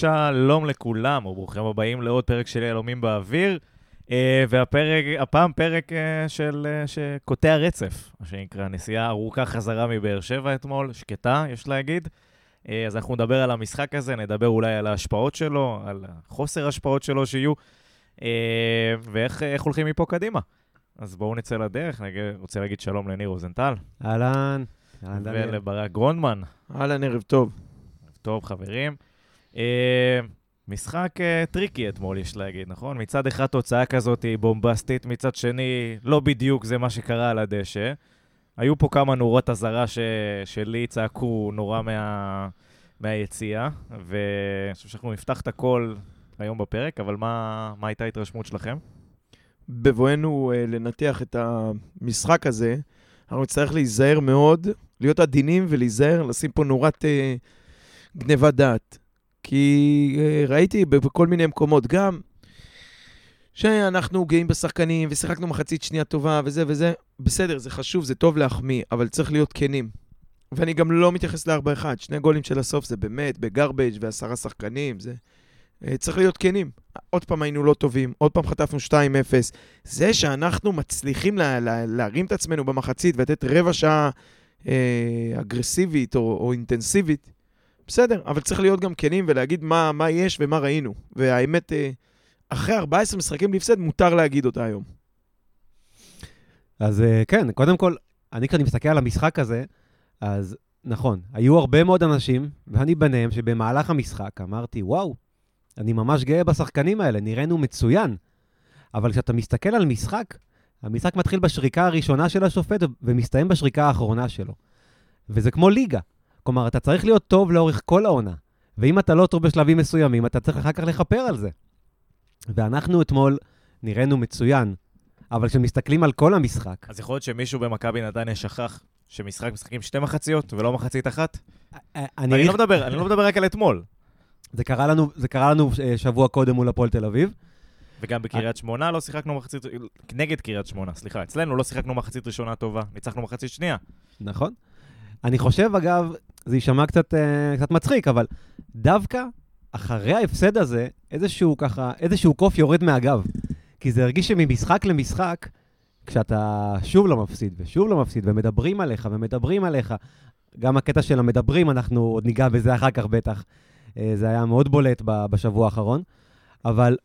שלום לכולם, וברוכים הבאים לעוד פרק של יהלומים באוויר. אה, והפרק, הפעם פרק אה, של, אה, שקוטע רצף, מה שנקרא, נסיעה ארוכה חזרה מבאר שבע אתמול, שקטה, יש להגיד. אז אנחנו נדבר על המשחק הזה, נדבר אולי על ההשפעות שלו, על חוסר ההשפעות שלו שיהיו, ואיך הולכים מפה קדימה. אז בואו נצא לדרך, אני רוצה להגיד שלום לניר רוזנטל. אהלן. ולברק גרונדמן. אהלן, ערב טוב. ערב טוב, חברים. משחק אה, tricky אתמול, יש להגיד, נכון? מצד אחד תוצאה כזאת היא בומבסטית, מצד שני, לא בדיוק זה מה שקרה על הדשא. היו פה כמה נורות אזהרה ש... שלי צעקו נורא מה... מהיציאה, ואני חושב שאנחנו נפתח את הכל היום בפרק, אבל מה, מה הייתה ההתרשמות שלכם? בבואנו אה, לנתח את המשחק הזה, אנחנו נצטרך להיזהר מאוד, להיות עדינים ולהיזהר, לשים פה נורת uh, גניבת דעת. כי אה, ראיתי בכל מיני מקומות גם שאנחנו גאים בשחקנים ושיחקנו מחצית שנייה טובה וזה וזה, בסדר, זה חשוב, זה טוב להחמיא, אבל צריך להיות כנים. ואני גם לא מתייחס ל-4-1, שני גולים של הסוף זה באמת בגרבג' ועשרה שחקנים, זה... אה, צריך להיות כנים. עוד פעם היינו לא טובים, עוד פעם חטפנו 2-0. זה שאנחנו מצליחים לה, לה, להרים את עצמנו במחצית ולתת רבע שעה אה, אגרסיבית או, או אינטנסיבית, בסדר, אבל צריך להיות גם כנים ולהגיד מה, מה יש ומה ראינו. והאמת, אה, אחרי 14 משחקים להפסד, מותר להגיד אותה היום. אז אה, כן, קודם כל, אני כשאני מסתכל על המשחק הזה, אז נכון, היו הרבה מאוד אנשים, ואני ביניהם, שבמהלך המשחק אמרתי, וואו, אני ממש גאה בשחקנים האלה, נראינו מצוין. אבל כשאתה מסתכל על משחק, המשחק מתחיל בשריקה הראשונה של השופט ומסתיים בשריקה האחרונה שלו. וזה כמו ליגה. כלומר, אתה צריך להיות טוב לאורך כל העונה. ואם אתה לא טוב בשלבים מסוימים, אתה צריך אחר כך לכפר על זה. ואנחנו אתמול נראינו מצוין, אבל כשמסתכלים על כל המשחק... אז יכול להיות שמישהו במכבי נתניה שכח שמשחק משחקים שתי מחציות ולא מחצית אחת? אני, אני, לא מדבר, אני לא מדבר רק על אתמול. זה קרה לנו, זה קרה לנו אה, שבוע קודם מול הפועל תל אביב. וגם בקריית שמונה לא שיחקנו מחצית, נגד קריית שמונה, סליחה, אצלנו לא שיחקנו מחצית ראשונה טובה, ניצחנו מחצית שנייה. נכון. אני חושב, אגב, זה יישמע קצת, אה, קצת מצחיק, אבל דווקא אחרי ההפסד הזה, איזשהו ככה, איזשהו קוף יורד מהגב. כי זה הרגיש שממשחק למשחק, כשאתה שוב לא מפסיד, ושוב לא מפסיד, ומדברים עליך, ומדברים עליך, גם הקטע של המדברים, אנחנו עוד ניגע בזה אחר כך בטח. אה, זה היה מאוד בולט בשבוע האחרון. אבל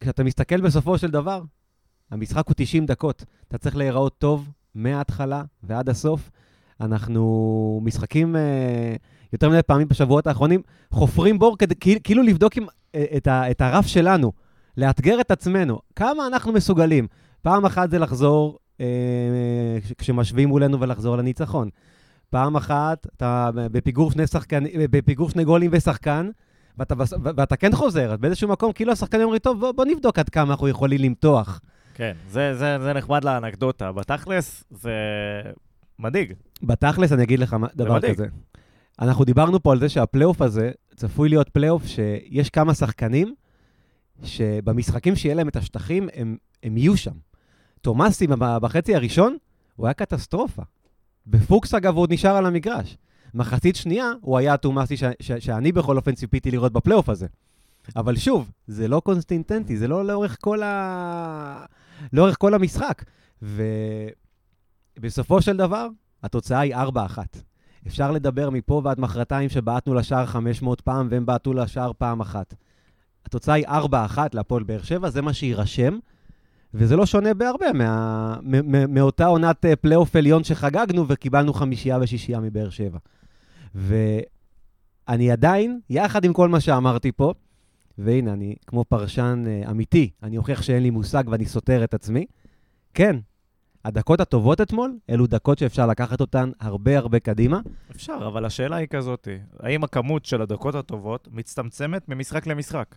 כשאתה מסתכל בסופו של דבר, המשחק הוא 90 דקות. אתה צריך להיראות טוב מההתחלה ועד הסוף. אנחנו משחקים אה, יותר מדי פעמים בשבועות האחרונים, חופרים בור כדי כאילו לבדוק עם, אה, את, ה, את הרף שלנו, לאתגר את עצמנו, כמה אנחנו מסוגלים. פעם אחת זה לחזור אה, כשמשווים מולנו ולחזור לניצחון. פעם אחת אתה בפיגור שני, שחקן, בפיגור שני גולים ושחקן, ואתה, ואתה כן חוזר, באיזשהו מקום כאילו השחקנים אומרים, טוב, בוא, בוא נבדוק עד כמה אנחנו יכולים למתוח. כן, זה, זה, זה נחמד לאנקדוטה. בתכלס, זה מדאיג. בתכלס, אני אגיד לך דבר. כזה. אנחנו דיברנו פה על זה שהפלייאוף הזה צפוי להיות פלייאוף שיש כמה שחקנים שבמשחקים שיהיה להם את השטחים, הם, הם יהיו שם. תומאסי בחצי הראשון, הוא היה קטסטרופה. בפוקס, אגב, הוא עוד נשאר על המגרש. מחצית שנייה, הוא היה התומאסי ש- ש- שאני בכל אופן ציפיתי לראות בפלייאוף הזה. אבל שוב, זה לא קונסטינטנטי, זה לא לאורך כל, ה... לאורך כל המשחק. ו... בסופו של דבר, התוצאה היא 4-1. אפשר לדבר מפה ועד מחרתיים שבעטנו לשער 500 פעם והם בעטו לשער פעם אחת. התוצאה היא 4-1 להפועל באר שבע, זה מה שיירשם, וזה לא שונה בהרבה מה, מאותה עונת אה, פלייאוף עליון שחגגנו וקיבלנו חמישייה ושישייה מבאר שבע. ואני עדיין, יחד עם כל מה שאמרתי פה, והנה, אני כמו פרשן אה, אמיתי, אני אוכיח שאין לי מושג ואני סותר את עצמי. כן, הדקות הטובות אתמול, אלו דקות שאפשר לקחת אותן הרבה הרבה קדימה. אפשר, אבל השאלה היא כזאת, האם הכמות של הדקות הטובות מצטמצמת ממשחק למשחק?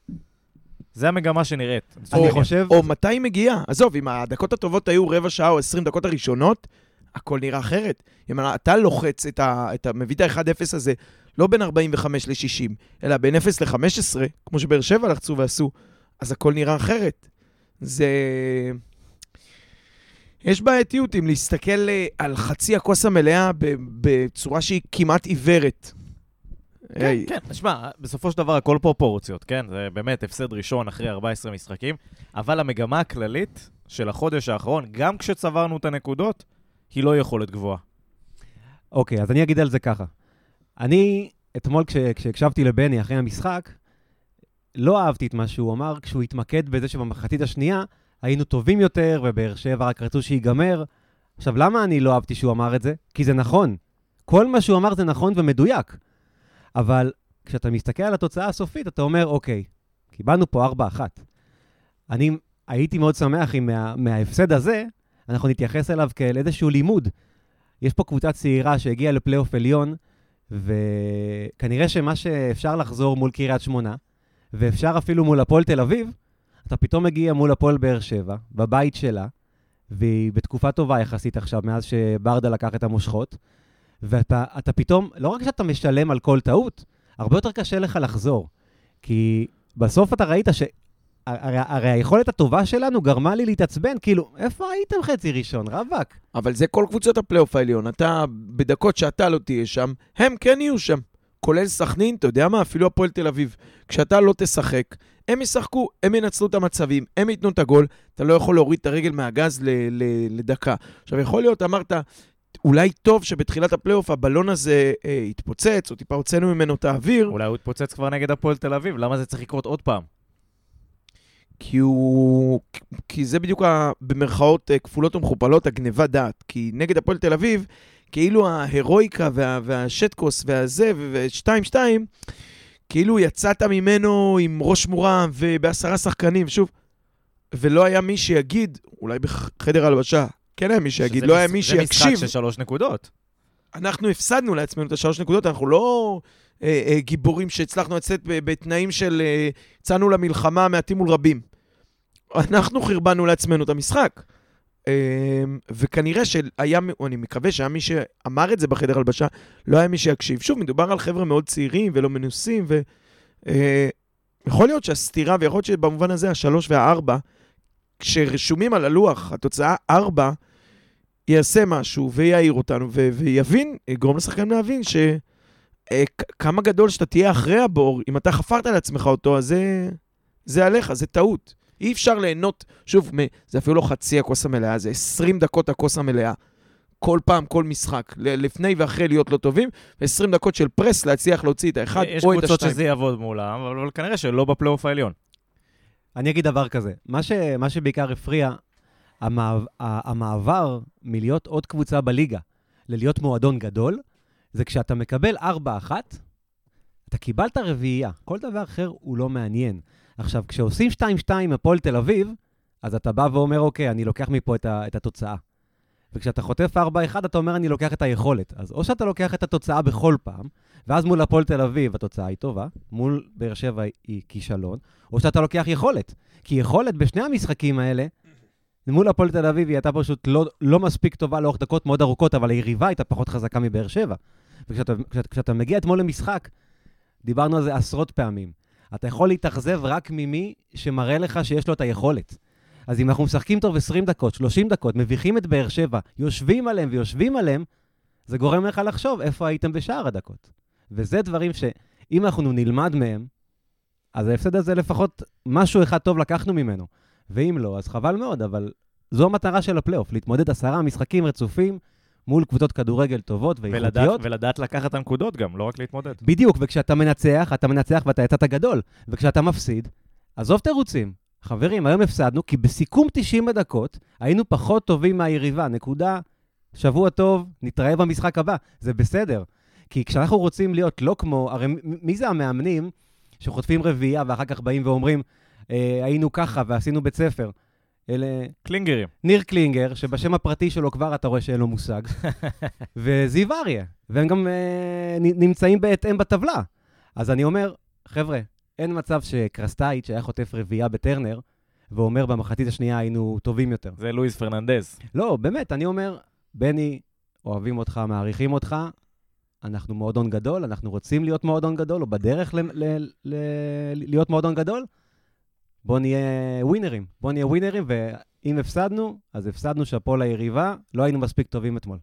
זה המגמה שנראית. אני חושב... או מתי היא מגיעה? עזוב, אם הדקות הטובות היו רבע שעה או עשרים דקות הראשונות, הכל נראה אחרת. אם אתה לוחץ את ה... את ה מביא את ה-1-0 הזה, לא בין 45 ל-60, אלא בין 0 ל-15, כמו שבאר שבע לחצו ועשו, אז הכל נראה אחרת. זה... יש בעייתיות אם להסתכל אה, על חצי הכוס המלאה בצורה שהיא כמעט עיוורת. כן, כן, תשמע, בסופו של דבר הכל פרופורציות, כן? זה באמת הפסד ראשון אחרי 14 משחקים, אבל המגמה הכללית של החודש האחרון, גם כשצברנו את הנקודות, היא לא יכולת גבוהה. אוקיי, אז אני אגיד על זה ככה. אני, אתמול כש, כשהקשבתי לבני אחרי המשחק, לא אהבתי את מה שהוא אמר, כשהוא התמקד בזה שבמחצית השנייה היינו טובים יותר, ובאר שבע רק רצו שייגמר. עכשיו, למה אני לא אהבתי שהוא אמר את זה? כי זה נכון. כל מה שהוא אמר זה נכון ומדויק. אבל כשאתה מסתכל על התוצאה הסופית, אתה אומר, אוקיי, קיבלנו פה 4-1. אני הייתי מאוד שמח אם מה, מההפסד הזה, אנחנו נתייחס אליו כאל איזשהו לימוד. יש פה קבוצה צעירה שהגיעה לפלייאוף עליון, וכנראה שמה שאפשר לחזור מול קריית שמונה, ואפשר אפילו מול הפועל תל אביב, אתה פתאום מגיע מול הפועל באר שבע, בבית שלה, והיא בתקופה טובה יחסית עכשיו, מאז שברדה לקח את המושכות, ואתה אתה פתאום, לא רק שאתה משלם על כל טעות, הרבה יותר קשה לך לחזור. כי בסוף אתה ראית ש... הרי, הרי היכולת הטובה שלנו גרמה לי להתעצבן, כאילו, איפה הייתם חצי ראשון, רווק? אבל זה כל קבוצות הפלייאוף העליון. אתה, בדקות שאתה לא תהיה שם, הם כן יהיו שם. כולל סכנין, אתה יודע מה? אפילו הפועל תל אביב. כשאתה לא תשחק, הם ישחקו, הם ינצלו את המצבים, הם ייתנו את הגול, אתה לא יכול להוריד את הרגל מהגז ל- ל- לדקה. עכשיו, יכול להיות, אמרת, אולי טוב שבתחילת הפלייאוף הבלון הזה אה, יתפוצץ, או טיפה הוצאנו ממנו את האוויר, אולי הוא התפוצץ כבר נגד הפועל תל אביב, למה זה צריך לקרות עוד פעם? כי הוא... כי זה בדיוק, ה... במרכאות אה, כפולות ומכופלות, הגניבת דעת. כי נגד הפועל תל אביב, כאילו ההירואיקה וה... והשטקוס והזה, ו-2-2, כאילו יצאת ממנו עם ראש מורם ובעשרה שחקנים, שוב, ולא היה מי שיגיד, אולי בחדר הלבשה, כן היה מי שיגיד, לא היה מש- מי זה משחק שיקשיב. של שלוש נקודות. אנחנו הפסדנו לעצמנו את השלוש נקודות, אנחנו לא אה, אה, גיבורים שהצלחנו לצאת בתנאים של אה, יצאנו למלחמה מעטים מול רבים. אנחנו חרבנו לעצמנו את המשחק. אה, וכנראה שהיה, אני מקווה שהיה מי שאמר את זה בחדר הלבשה, לא היה מי שיקשיב. שוב, מדובר על חבר'ה מאוד צעירים ולא מנוסים, ו... אה, להיות שהסתירה, ויכול להיות שבמובן הזה השלוש והארבע, כשרשומים על הלוח, התוצאה ארבע, יעשה משהו ויעיר אותנו ויבין, יגרום לשחקן להבין ש... אה, כמה גדול שאתה תהיה אחרי הבור, אם אתה חפרת לעצמך אותו, אז זה, זה עליך, זה טעות. אי אפשר ליהנות, שוב, מ- זה אפילו לא חצי הכוס המלאה, זה 20 דקות הכוס המלאה. כל פעם, כל משחק, לפני ואחרי להיות לא טובים, ו-20 דקות של פרס להצליח להוציא את האחד יש או את קבוצות השתיים. שזה יעבוד מולם, אבל אבל כנראה שלא בפלייאוף העליון. אני אגיד דבר כזה, מה, ש, מה שבעיקר הפריע, המעב, ה- המעבר מלהיות עוד קבוצה בליגה ללהיות מועדון גדול, זה כשאתה מקבל 4-1, אתה קיבלת רביעייה, כל דבר אחר הוא לא מעניין. עכשיו, כשעושים 2-2 עם הפועל תל אביב, אז אתה בא ואומר, אוקיי, אני לוקח מפה את, ה, את התוצאה. וכשאתה חוטף 4-1, אתה אומר, אני לוקח את היכולת. אז או שאתה לוקח את התוצאה בכל פעם, ואז מול הפועל תל אביב התוצאה היא טובה, מול באר שבע היא כישלון, או שאתה לוקח יכולת. כי יכולת בשני המשחקים האלה, מול הפועל תל אביב היא הייתה פשוט לא, לא מספיק טובה לאורך דקות מאוד ארוכות, אבל היריבה הייתה פחות חזקה מבאר שבע. וכשאתה כשאתה, כשאתה מגיע אתמול למשחק, דיברנו על זה עשרות פעמים. אתה יכול להתאכזב רק ממי שמראה לך שיש לו את היכולת. אז אם אנחנו משחקים טוב 20 דקות, 30 דקות, מביכים את באר שבע, יושבים עליהם ויושבים עליהם, זה גורם לך לחשוב איפה הייתם בשאר הדקות. וזה דברים שאם אנחנו נלמד מהם, אז ההפסד הזה לפחות משהו אחד טוב לקחנו ממנו. ואם לא, אז חבל מאוד, אבל זו המטרה של הפלייאוף, להתמודד עשרה משחקים רצופים מול קבוצות כדורגל טובות ואיכותיות. ולדעת לקחת את הנקודות גם, לא רק להתמודד. בדיוק, וכשאתה מנצח, אתה מנצח ואתה יצאת גדול. וכשאתה מפסיד, עזוב תירוצים. חברים, היום הפסדנו, כי בסיכום 90 הדקות היינו פחות טובים מהיריבה. נקודה, שבוע טוב, נתראה במשחק הבא. זה בסדר. כי כשאנחנו רוצים להיות לא כמו, הרי מי זה המאמנים שחוטפים רביעייה ואחר כך באים ואומרים, אה, היינו ככה ועשינו בית ספר? אלה קלינגרים. ניר קלינגר, שבשם הפרטי שלו כבר אתה רואה שאין לו מושג, וזיו אריה, והם גם אה, נמצאים בהתאם בטבלה. אז אני אומר, חבר'ה, אין מצב שקרסטייץ' היה חוטף רביעייה בטרנר, ואומר במחצית השנייה היינו טובים יותר. זה לואיס פרננדז. לא, באמת, אני אומר, בני, אוהבים אותך, מעריכים אותך, אנחנו מועדון גדול, אנחנו רוצים להיות מועדון גדול, או בדרך ל- ל- ל- להיות מועדון גדול, בוא נהיה ווינרים. בוא נהיה ווינרים, ואם הפסדנו, אז הפסדנו שאפו ליריבה, לא היינו מספיק טובים אתמול.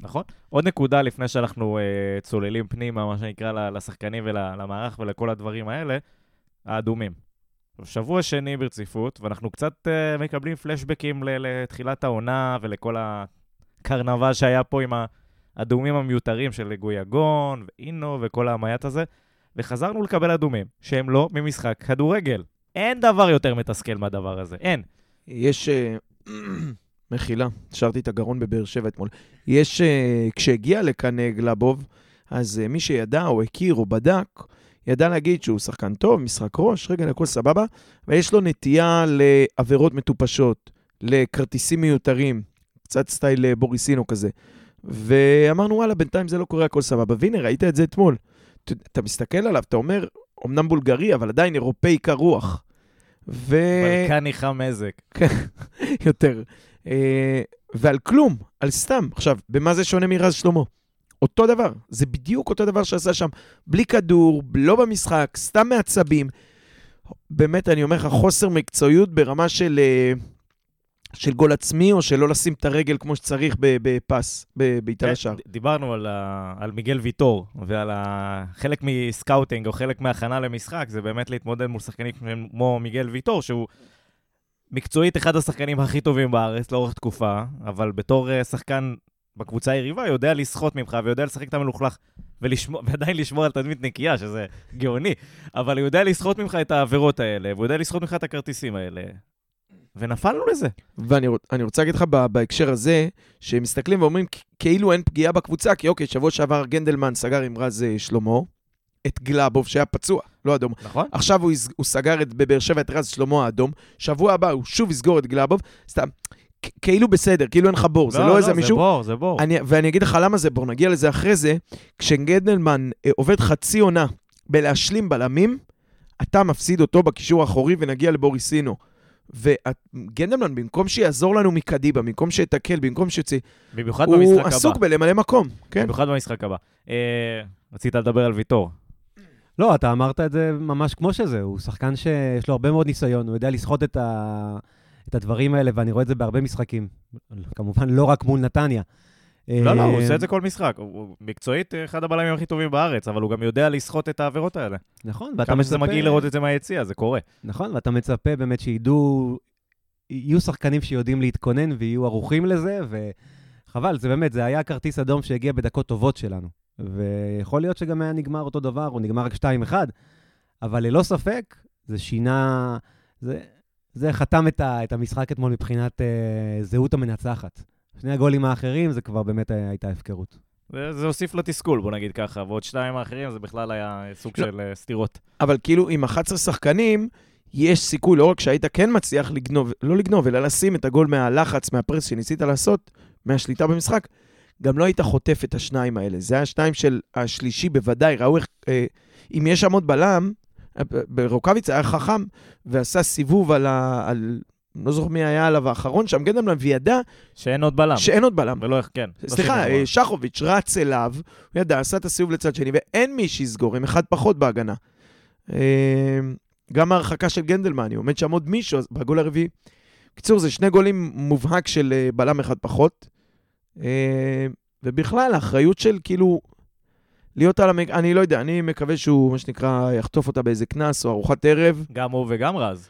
נכון. עוד נקודה לפני שאנחנו uh, צוללים פנימה, מה שנקרא, לשחקנים ולמערך ולכל הדברים האלה, האדומים. שבוע שני ברציפות, ואנחנו קצת uh, מקבלים פלשבקים לתחילת העונה ולכל הקרנבל שהיה פה עם האדומים המיותרים של גויגון ואינו וכל המייט הזה, וחזרנו לקבל אדומים שהם לא ממשחק כדורגל. אין דבר יותר מתסכל מהדבר הזה, אין. יש... אה, מחילה, השארתי את הגרון בבאר שבע אתמול. יש... אה, כשהגיע לכאן אה, גלבוב, אז מי שידע או הכיר או בדק, ידע להגיד שהוא שחקן טוב, משחק ראש, רגע, הכל סבבה, ויש לו נטייה לעבירות מטופשות, לכרטיסים מיותרים, קצת סטייל בוריסינו כזה. ואמרנו, וואלה, בינתיים זה לא קורה, הכל סבבה. והנה, ראית את זה אתמול. אתה מסתכל עליו, אתה אומר, אמנם בולגרי, אבל עדיין אירופאי קרוח. ו... בלקני חם מזק. יותר. אה, ועל כלום, על סתם. עכשיו, במה זה שונה מרז שלמה? אותו דבר, זה בדיוק אותו דבר שעשה שם. בלי כדור, לא במשחק, סתם מעצבים. באמת, אני אומר לך, חוסר מקצועיות ברמה של, אה, של גול עצמי, או של לא לשים את הרגל כמו שצריך בפס, בבעיטה כן, לשער. ד- דיברנו על, ה... על מיגל ויטור, ועל ה... חלק מסקאוטינג או חלק מהכנה למשחק, זה באמת להתמודד מול שחקנים כמו מיגל ויטור, שהוא מקצועית אחד השחקנים הכי טובים בארץ לאורך תקופה, אבל בתור אה, שחקן בקבוצה היריבה יודע לסחוט ממך ויודע לשחק את המלוכלך ולשמור, ועדיין לשמור על תדמית נקייה, שזה גאוני, אבל הוא יודע לסחוט ממך את העבירות האלה, והוא יודע לסחוט ממך את הכרטיסים האלה. ונפלנו לזה. ואני רוצ- אני רוצה להגיד לך בהקשר הזה, שמסתכלים ואומרים כאילו אין פגיעה בקבוצה, כי אוקיי, שבוע שעבר גנדלמן סגר עם רז אה, שלמה, את גלאבוב שהיה פצוע, לא אדום. נכון? עכשיו הוא, הוא סגר את, בבאר שבע את רז שלמה האדום, שבוע הבא הוא שוב יסגור את גלאבוב, סתם, כאילו בסדר, כאילו אין לך בור, זה לא איזה מישהו... זה בור, זה בור. אני, ואני אגיד לך למה זה בור, נגיע לזה אחרי זה, כשגנדלמן אה, עובד חצי עונה בלהשלים בלמים, אתה מפסיד אותו בקישור האחורי ונגיע לבוריסינו. וגנדלמן, במקום שיעזור לנו מקדימה, במקום שיתקל, במקום שיוציא, במיוחד הוא במשחק הבא. עסוק בלמלא מקום, כן? במיוחד במשחק הבא. אה, רצית לדבר על ויטור. לא, אתה אמרת את זה ממש כמו שזה. הוא שחקן שיש לו הרבה מאוד ניסיון, הוא יודע לסחוט את, ה... את הדברים האלה, ואני רואה את זה בהרבה משחקים. כמובן, לא רק מול נתניה. לא, לא, הוא אה, עושה את זה כל משחק. הוא- מקצועית אה, אחד הבלמים הכי טובים בארץ, אבל הוא גם יודע לסחוט את העבירות האלה. נכון, ואתה כמה שזה מצפה- מגעיל לראות את זה מהיציע, זה קורה. נכון, ואתה מצפה באמת שידעו, יהיו שחקנים שיודעים להתכונן ויהיו ערוכים לזה, וחבל, זה באמת, זה היה כרטיס אדום שהגיע בדקות טובות שלנו. ויכול להיות שגם היה נגמר אותו דבר, הוא נגמר רק 2-1, אבל ללא ספק, זה שינה, זה, זה חתם את, ה, את המשחק אתמול מבחינת אה, זהות המנצחת. שני הגולים האחרים, זה כבר באמת היה, הייתה הפקרות. זה זה הוסיף לתסכול, בוא נגיד ככה, ועוד שניים האחרים זה בכלל היה סוג לא. של אה, סתירות. אבל כאילו עם 11 שחקנים, יש סיכוי, לא רק שהיית כן מצליח לגנוב, לא לגנוב, אלא לשים את הגול מהלחץ, מהפרס שניסית לעשות, מהשליטה במשחק, גם לא היית חוטף את השניים האלה. זה השניים של השלישי בוודאי, ראו איך, אה, אם יש שם עוד בלם, אה, ברוקאביץ היה חכם ועשה סיבוב על ה... על, לא זוכר מי היה עליו האחרון שם, גנדלמן, וידע שאין עוד בלם. שאין עוד בלם. ולא, כן. לא סליחה. אה, שחוביץ' רץ אליו, הוא ידע, עשה את הסיבוב לצד שני, ואין מי שיסגור, הם אחד פחות בהגנה. אה, גם ההרחקה של גנדלמני, עומד שם עוד מישהו בגול הרביעי. בקיצור, זה שני גולים מובהק של אה, בלם אחד פחות. אה, ובכלל, האחריות של כאילו, להיות על המג... אני לא יודע, אני מקווה שהוא, מה שנקרא, יחטוף אותה באיזה קנס או ארוחת ערב. גם הוא וגם רז.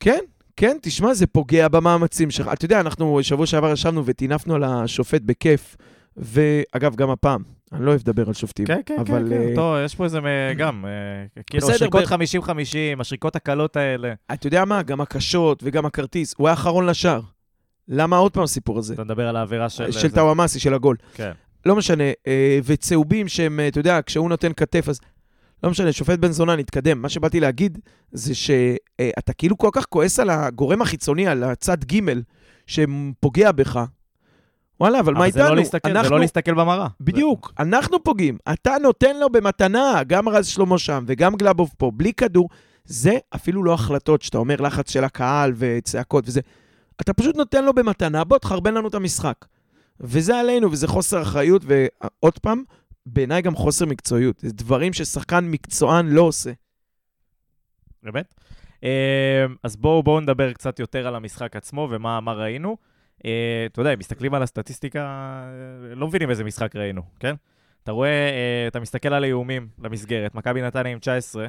כן, כן, תשמע, זה פוגע במאמצים שלך. אתה יודע, אנחנו שבוע שעבר ישבנו וטינפנו על השופט בכיף, ואגב, גם הפעם, אני לא אוהב לדבר על שופטים. כן, כן, אבל, כן, אה, כן. טוב, יש פה איזה גם, אה, כאילו, השריקות ב- 50-50, השריקות הקלות האלה. אתה יודע מה, גם הקשות וגם הכרטיס, הוא היה אחרון לשער. למה עוד פעם הסיפור הזה? אתה מדבר על העבירה של... של זה. טאוואמאסי, של הגול. כן. לא משנה, אה, וצהובים שהם, אה, אתה יודע, כשהוא נותן כתף, אז... לא משנה, שופט בן זונה, נתקדם. מה שבאתי להגיד זה שאתה כאילו כל כך כועס על הגורם החיצוני, על הצד ג' שפוגע בך. וואלה, אבל מה אבל זה לא איתנו? להסתכל, זה אנחנו- לא להסתכל במראה. בדיוק, אנחנו פוגעים. אתה נותן לו במתנה, גם רז שלמה שם וגם גלאבוב פה, בלי כדור. זה אפילו לא החלטות שאתה אומר לחץ של הקהל וצעקות וזה. אתה פשוט נותן לו במתנה, בוא תחרבן לנו את המשחק. וזה עלינו, וזה חוסר אחריות, ועוד פעם, בעיניי גם חוסר מקצועיות. זה דברים ששחקן מקצוען לא עושה. באמת? אה, אז בואו בואו נדבר קצת יותר על המשחק עצמו ומה מה ראינו. אה, אתה יודע, אם מסתכלים על הסטטיסטיקה, אה, לא מבינים איזה משחק ראינו, כן? אתה רואה, אה, אתה מסתכל על האיומים למסגרת, מכבי נתניה עם 19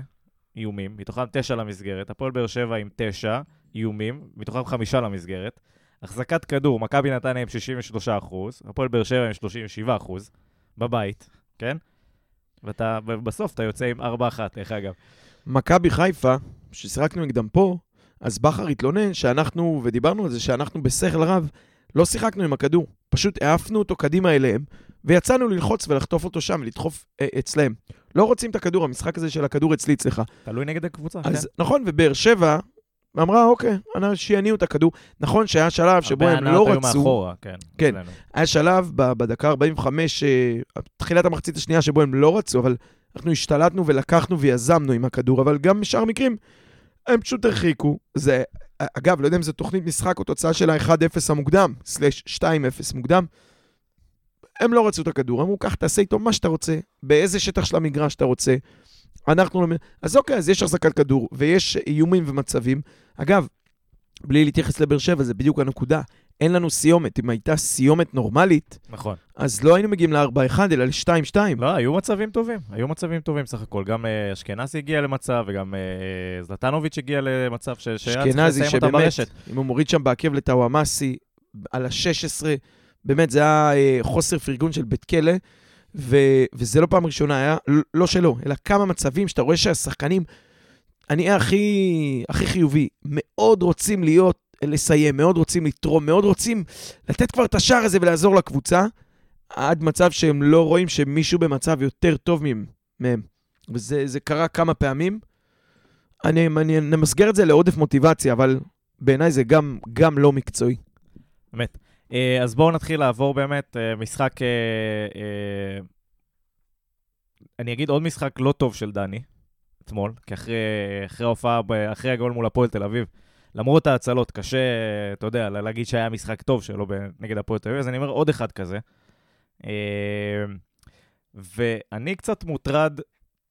איומים, מתוכם 9 למסגרת, הפועל באר שבע עם 9 איומים, מתוכם 5 למסגרת. החזקת כדור, מכבי נתניה עם 63 אחוז, הפועל באר שבע עם 37 אחוז, בבית, כן? ואתה, ובסוף אתה יוצא עם 4-1, דרך אגב. מכבי חיפה, ששיחקנו נגדם פה, אז בכר התלונן שאנחנו, ודיברנו על זה, שאנחנו בשכל רב לא שיחקנו עם הכדור. פשוט העפנו אותו קדימה אליהם, ויצאנו ללחוץ ולחטוף אותו שם, ולדחוף אה, אצלם. לא רוצים את הכדור, המשחק הזה של הכדור אצלי אצלך. תלוי נגד הקבוצה, אז כן? נכון, ובאר שבע אמרה, אוקיי, שיניעו את הכדור. נכון שהיה שלב שבו הרבה הם לא היו רצו, מאחורה, כן. כן. אצלנו. היה שלב בדקה 45, אה, תחילת המחצית השנייה, שבו הם לא רצו, אבל אנחנו השתלטנו ולקחנו ויזמנו עם הכדור, אבל גם בשאר המקרים, הם פשוט הרחיקו. זה, אגב, לא יודע אם זו תוכנית משחק או תוצאה של ה-1-0 המוקדם, סלש 2-0 מוקדם. הם לא רצו את הכדור, אמרו, קח, תעשה איתו מה שאתה רוצה, באיזה שטח של המגרש אתה רוצה. אנחנו לא... אז אוקיי, אז יש החזקת כדור, ויש איומים ומצבים. אגב, בלי להתייחס לבאר שבע, זה בדיוק הנקודה. אין לנו סיומת. אם הייתה סיומת נורמלית, נכון. אז לא היינו מגיעים ל-4-1, אלא ל-2-2. לא, היו מצבים טובים, היו מצבים טובים סך הכל. גם אה, אשכנזי הגיע למצב, וגם אה, זלטנוביץ' הגיע למצב ש- אשכנזי שבאמת. אם הוא מוריד שם בעקב לטאוואמאסי, על ה-16, באמת זה היה אה, חוסר פרגון של בית כלא, ו- וזה לא פעם ראשונה, היה לא שלו, אלא כמה מצבים שאתה רואה שהשחקנים, אני הכי, הכי חיובי, מאוד רוצים להיות, לסיים, מאוד רוצים לתרום, מאוד רוצים לתת כבר את השער הזה ולעזור לקבוצה, עד מצב שהם לא רואים שמישהו במצב יותר טוב מהם. וזה זה קרה כמה פעמים. אני, אני נמסגר את זה לעודף מוטיבציה, אבל בעיניי זה גם, גם לא מקצועי. באמת. אה, אז בואו נתחיל לעבור באמת, אה, משחק... אה, אני אגיד עוד משחק לא טוב של דני, אתמול, כי אחרי, אחרי ההופעה, אחרי הגול מול הפועל תל אביב, למרות ההצלות, קשה, אתה יודע, להגיד שהיה משחק טוב שלו נגד הפועל תל אביב, אז אני אומר עוד אחד כזה. ואני קצת מוטרד,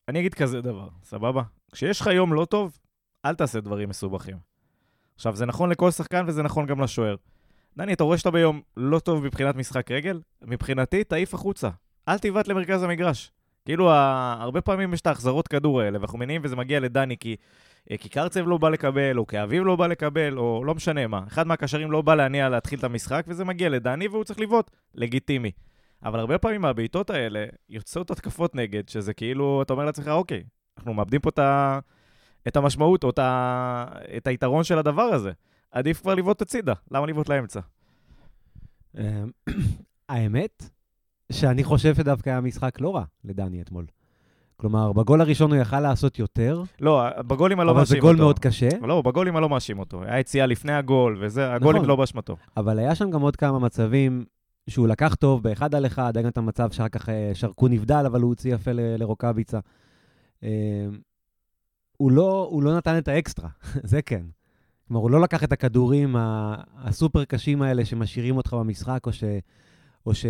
אני אגיד כזה דבר, סבבה? כשיש לך יום לא טוב, אל תעשה דברים מסובכים. עכשיו, זה נכון לכל שחקן וזה נכון גם לשוער. דני, אתה רואה שאתה ביום לא טוב מבחינת משחק רגל? מבחינתי, תעיף החוצה. אל תיבט למרכז המגרש. כאילו, הרבה פעמים יש את ההחזרות כדור האלה, ואנחנו מניעים וזה מגיע לדני כי, אה, כי קרצב לא בא לקבל, או כי אביב לא בא לקבל, או לא משנה מה. אחד מהקשרים לא בא להניע להתחיל את המשחק, וזה מגיע לדני, והוא צריך לבעוט. לגיטימי. אבל הרבה פעמים מהבעיטות האלה יוצאות התקפות נגד, שזה כאילו, אתה אומר לעצמך, אוקיי, אנחנו מאבדים פה את, ה... את המשמעות, או את, ה... את היתרון של הדבר הזה. עדיף כבר לבעוט הצידה, למה לבעוט לאמצע? אה, האמת, שאני חושב שדווקא היה משחק לא רע לדני אתמול. כלומר, בגול הראשון הוא יכל לעשות יותר, לא, בגולים אני לא אבל מאשים זה אותו. גול מאוד קשה. לא, בגולים אני לא מאשים אותו. היה יציאה לפני הגול, וזה, הגולים נכון. לא באשמתו. אבל היה שם גם עוד כמה מצבים שהוא לקח טוב באחד על אחד, היה גם את המצב שאחר כך אה, שרקו נבדל, אבל הוא הוציא יפה ל- לרוקאביצה. אה, הוא לא, הוא לא נתן את האקסטרה, זה כן. כלומר, הוא לא לקח את הכדורים הסופר קשים האלה שמשאירים אותך במשחק, או, ש, או, ש,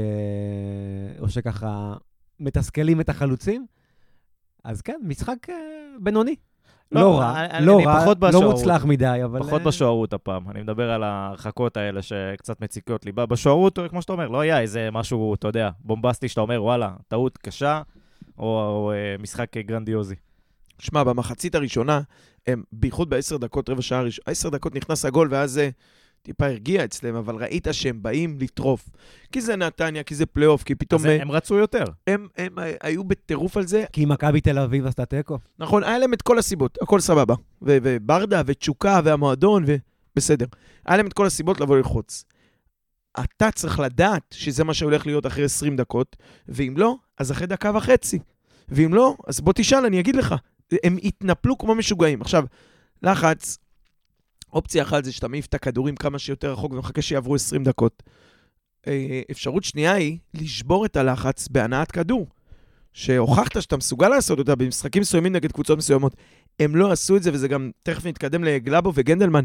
או שככה מתסכלים את החלוצים. אז כן, משחק אה, בינוני. לא, לא, רע, אני- לא אני רע, פחות לא בשוערות. מוצלח מדי, אבל... פחות אה, בשוערות הפעם. אני מדבר על ההרחקות האלה שקצת מציקות לי. בשוערות, כמו שאתה אומר, לא היה איזה משהו, אתה יודע, בומבסטי שאתה אומר, וואלה, טעות קשה, או, או אה, משחק גרנדיוזי. שמע, במחצית הראשונה, הם, בייחוד בעשר דקות, רבע שעה ראשונה, עשר דקות נכנס הגול, ואז זה טיפה הרגיע אצלם, אבל ראית שהם באים לטרוף. כי זה נתניה, כי זה פלייאוף, כי פתאום אז אה, הם רצו יותר. הם, הם, הם היו בטירוף על זה. כי מכבי תל אביב עשתה תיקו. נכון, היה להם את כל הסיבות, הכל סבבה. ו- וברדה, ותשוקה, והמועדון, ובסדר. היה להם את כל הסיבות לבוא ללחוץ. אתה צריך לדעת שזה מה שהולך להיות אחרי 20 דקות, ואם לא, אז אחרי דקה וחצי. ואם לא, אז בוא תשאל, אני אגיד לך. הם התנפלו כמו משוגעים. עכשיו, לחץ, אופציה אחת זה שאתה מעיף את הכדורים כמה שיותר רחוק ומחכה שיעברו 20 דקות. אה, אפשרות שנייה היא לשבור את הלחץ בהנעת כדור. שהוכחת שאתה מסוגל לעשות אותה במשחקים מסוימים נגד קבוצות מסוימות. הם לא עשו את זה, וזה גם, תכף נתקדם לגלאבו וגנדלמן,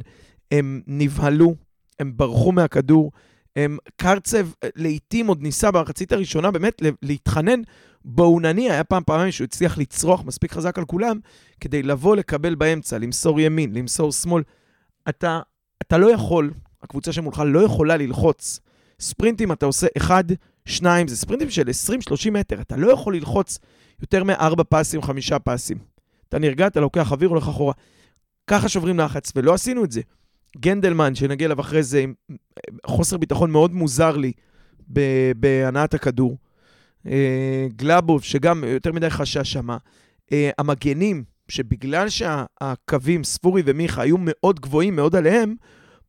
הם נבהלו, הם ברחו מהכדור. הם, קרצב אה, לעיתים עוד ניסה במחצית הראשונה באמת להתחנן, בואו נניע, היה פעם פעמיים שהוא הצליח לצרוח מספיק חזק על כולם, כדי לבוא לקבל באמצע, למסור ימין, למסור שמאל. אתה, אתה לא יכול, הקבוצה שמולך לא יכולה ללחוץ. ספרינטים אתה עושה אחד, שניים, זה ספרינטים של 20-30 מטר, אתה לא יכול ללחוץ יותר מארבע פסים, חמישה פסים. אתה נרגע, אתה לוקח אוויר, הולך אחורה. ככה שוברים לחץ, ולא עשינו את זה. גנדלמן, שנגיע אליו אחרי זה, עם חוסר ביטחון מאוד מוזר לי בהנעת הכדור. אה, גלאבוב, שגם יותר מדי חשש שמה. אה, המגנים, שבגלל שהקווים, ספורי ומיכה, היו מאוד גבוהים, מאוד עליהם,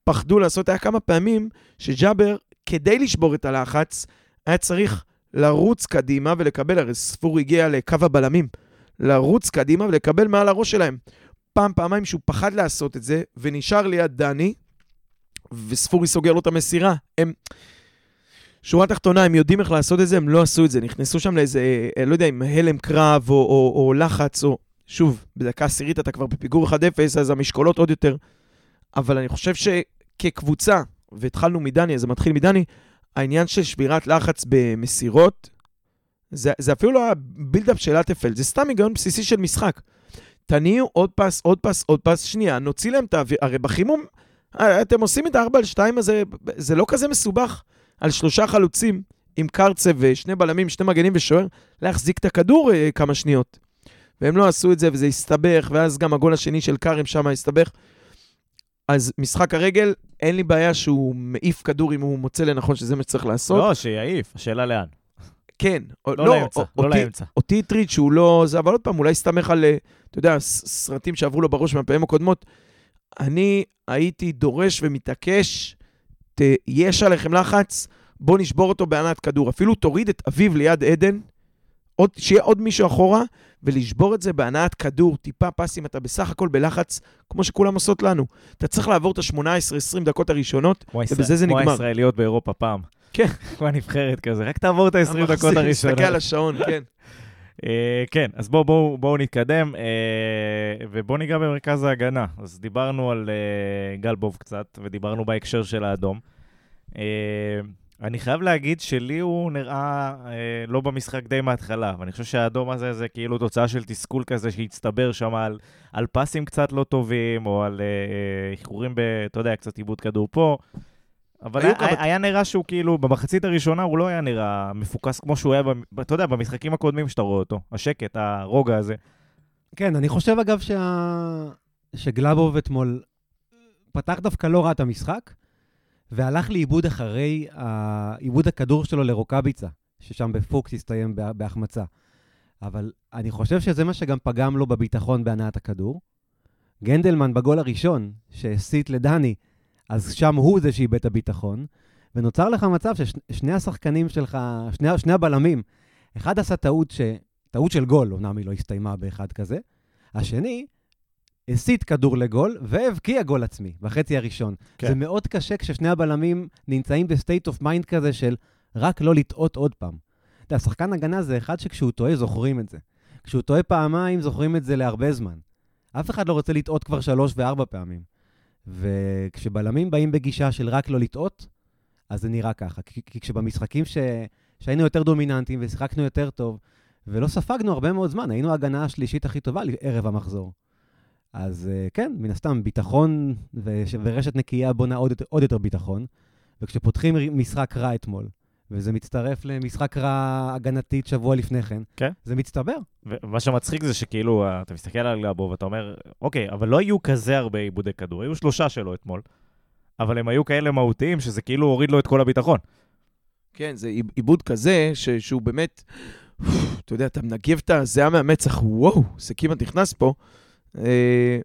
פחדו לעשות, היה כמה פעמים שג'אבר, כדי לשבור את הלחץ, היה צריך לרוץ קדימה ולקבל, הרי ספורי הגיע לקו הבלמים, לרוץ קדימה ולקבל מעל הראש שלהם. פעם, פעמיים שהוא פחד לעשות את זה, ונשאר ליד דני, וספורי סוגר לו את המסירה. הם... שורה תחתונה, הם יודעים איך לעשות את זה, הם לא עשו את זה. נכנסו שם לאיזה, אה, לא יודע, עם הלם קרב או, או, או לחץ, או... שוב, בדקה עשירית אתה כבר בפיגור 1-0, אז המשקולות עוד יותר. אבל אני חושב שכקבוצה, והתחלנו מדני, אז זה מתחיל מדני, העניין של שבירת לחץ במסירות, זה, זה אפילו לא הבילדאפ של אטפל, זה סתם היגיון בסיסי של משחק. תניעו עוד פס, עוד פס, עוד פס, שנייה, נוציא להם את האוויר, הרי בחימום, אה, אתם עושים את ה-4 על 2 הזה, זה לא כזה מסובך. על שלושה חלוצים עם קרצב ושני בלמים, שני מגנים ושוער, להחזיק את הכדור אה, כמה שניות. והם לא עשו את זה, וזה הסתבך, ואז גם הגול השני של כרם שם הסתבך. אז משחק הרגל, אין לי בעיה שהוא מעיף כדור אם הוא מוצא לנכון שזה מה שצריך לעשות. לא, שיעיף, השאלה לאן. כן. לא, לא לאמצע, לא אותי, לאמצע. אותי הטריד שהוא לא... זה, אבל עוד פעם, אולי הסתמך על, אה, אתה יודע, סרטים שעברו לו בראש מהפעמים הקודמות. אני הייתי דורש ומתעקש, יש עליכם לחץ, בוא נשבור אותו בענת כדור. אפילו תוריד את אביב ליד עדן, עוד, שיהיה עוד מישהו אחורה, ולשבור את זה בהנעת כדור, טיפה פסים, אתה בסך הכל בלחץ, כמו שכולם עושות לנו. אתה צריך לעבור את ה-18-20 דקות הראשונות, ובזה זה נגמר. כמו הישראליות באירופה פעם. כן. כמו הנבחרת כזה, רק תעבור את ה-20 דקות הראשונות. תסתכל על השעון, כן. Uh, כן, אז בואו בוא, בוא נתקדם, uh, ובואו ניגע במרכז ההגנה. אז דיברנו על uh, גלבוב קצת, ודיברנו בהקשר של האדום. Uh, אני חייב להגיד שלי הוא נראה אה, לא במשחק די מההתחלה, ואני חושב שהאדום הזה זה כאילו תוצאה של תסכול כזה שהצטבר שם על, על פסים קצת לא טובים, או על איחורים ב... אתה יודע, קצת עיבוד כדור פה. אבל היה, כמה... היה נראה שהוא כאילו, במחצית הראשונה הוא לא היה נראה מפוקס כמו שהוא היה, ב, אתה יודע, במשחקים הקודמים שאתה רואה אותו, השקט, הרוגע הזה. כן, אני חושב אגב שה... שגלאבוב אתמול פתח דווקא לא רע את המשחק, והלך לאיבוד אחרי עיבוד הכדור שלו לרוקאביצה, ששם בפוקס הסתיים בהחמצה. אבל אני חושב שזה מה שגם פגם לו בביטחון בהנעת הכדור. גנדלמן בגול הראשון, שהסיט לדני, אז שם הוא זה שאיבד את הביטחון, ונוצר לך מצב ששני השחקנים שלך, שני, שני הבלמים, אחד עשה טעות, ש... טעות של גול, אומנם היא לא הסתיימה באחד כזה, השני הסיט כדור לגול והבקיע גול עצמי בחצי הראשון. כן. זה מאוד קשה כששני הבלמים נמצאים ב state of mind כזה של רק לא לטעות עוד פעם. אתה יודע, שחקן הגנה זה אחד שכשהוא טועה זוכרים את זה. כשהוא טועה פעמיים זוכרים את זה להרבה זמן. אף אחד לא רוצה לטעות כבר שלוש וארבע פעמים. וכשבלמים באים בגישה של רק לא לטעות, אז זה נראה ככה. כי, כי כשבמשחקים ש... שהיינו יותר דומיננטיים ושיחקנו יותר טוב, ולא ספגנו הרבה מאוד זמן, היינו ההגנה השלישית הכי טובה ערב המחזור. אז אה, כן, מן הסתם, ביטחון. ורשת נקייה בונה עוד, עוד יותר ביטחון. וכשפותחים משחק רע אתמול, וזה מצטרף למשחק רע הגנתית שבוע לפני כן, כן. זה מצטבר. ומה שמצחיק זה שכאילו, אתה מסתכל על גלאבוב ואתה אומר, אוקיי, אבל לא היו כזה הרבה עיבודי כדור, היו שלושה שלו אתמול, אבל הם היו כאלה מהותיים שזה כאילו הוריד לו את כל הביטחון. כן, זה עיבוד כזה, ש... שהוא באמת, אתה יודע, אתה מנגב את הזיעה מהמצח, וואו, זה כמעט נכנס פה. אה,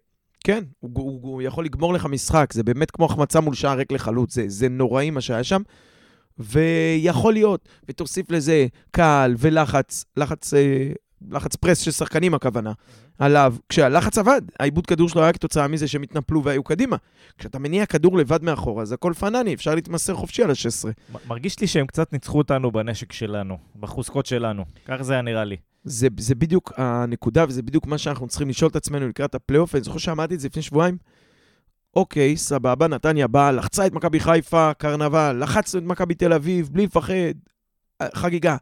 כן, הוא, הוא, הוא יכול לגמור לך משחק, זה באמת כמו החמצה מול שער ריק לחלוץ, זה, זה נוראי מה שהיה שם. ויכול להיות, ותוסיף לזה קהל ולחץ, לחץ, אה, לחץ פרס של שחקנים הכוונה, עליו. כשהלחץ עבד, העיבוד כדור שלו היה כתוצאה מזה שהם התנפלו והיו קדימה. כשאתה מניע כדור לבד מאחורה, אז הכל פנני, אפשר להתמסר חופשי על ה-16. מרגיש לי שהם קצת ניצחו אותנו בנשק שלנו, בחוזקות שלנו. כך זה היה נראה לי. זה, זה בדיוק הנקודה, וזה בדיוק מה שאנחנו צריכים לשאול את עצמנו לקראת הפלייאוף. אני זוכר שאמרתי את זה לפני שבועיים. אוקיי, סבבה, נתניה באה, לחצה את מכבי חיפה, קרנבל, לחצנו את מכבי תל אביב, בלי לפחד, חגיגה.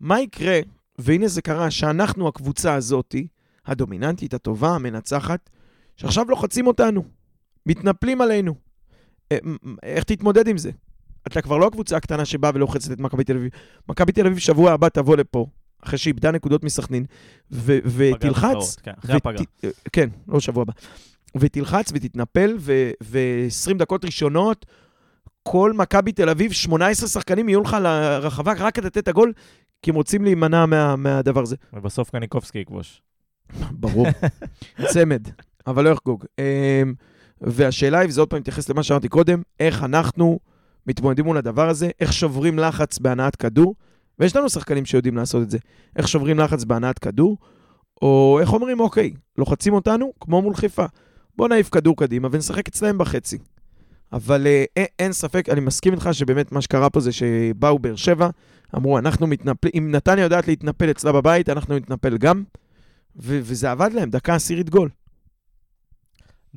מה יקרה, והנה זה קרה, שאנחנו הקבוצה הזאתי, הדומיננטית, הטובה, המנצחת, שעכשיו לוחצים אותנו, מתנפלים עלינו. אה, איך תתמודד עם זה? אתה כבר לא הקבוצה הקטנה שבאה ולוחצת את מכבי תל אביב. מכבי תל אביב שבוע הבא תבוא לפה, אחרי שאיבדה נקודות מסכנין, ותלחץ. כן, אחרי הפגרה. אה, כן, לא שבוע הבא. ותלחץ ותתנפל, ו-20 דקות ראשונות, כל מכבי תל אביב, 18 שחקנים יהיו לך לרחבה רק כדי לתת את הגול, כי הם רוצים להימנע מה, מהדבר הזה. ובסוף קניקובסקי יכבוש. ברור. צמד, אבל לא יחגוג. אמ, והשאלה היא, וזה עוד פעם מתייחס למה שאמרתי קודם, איך אנחנו מתמודדים מול הדבר הזה, איך שוברים לחץ בהנעת כדור, ויש לנו שחקנים שיודעים לעשות את זה. איך שוברים לחץ בהנעת כדור, או איך אומרים, אוקיי, לוחצים אותנו כמו מול חיפה. בוא נעיף כדור קדימה ונשחק אצלם בחצי. אבל אה, אין, אין ספק, אני מסכים איתך שבאמת מה שקרה פה זה שבאו באר שבע, אמרו, אנחנו מתנפלים, אם נתניה יודעת להתנפל אצלה בבית, אנחנו נתנפל גם. ו- וזה עבד להם, דקה עשירית גול.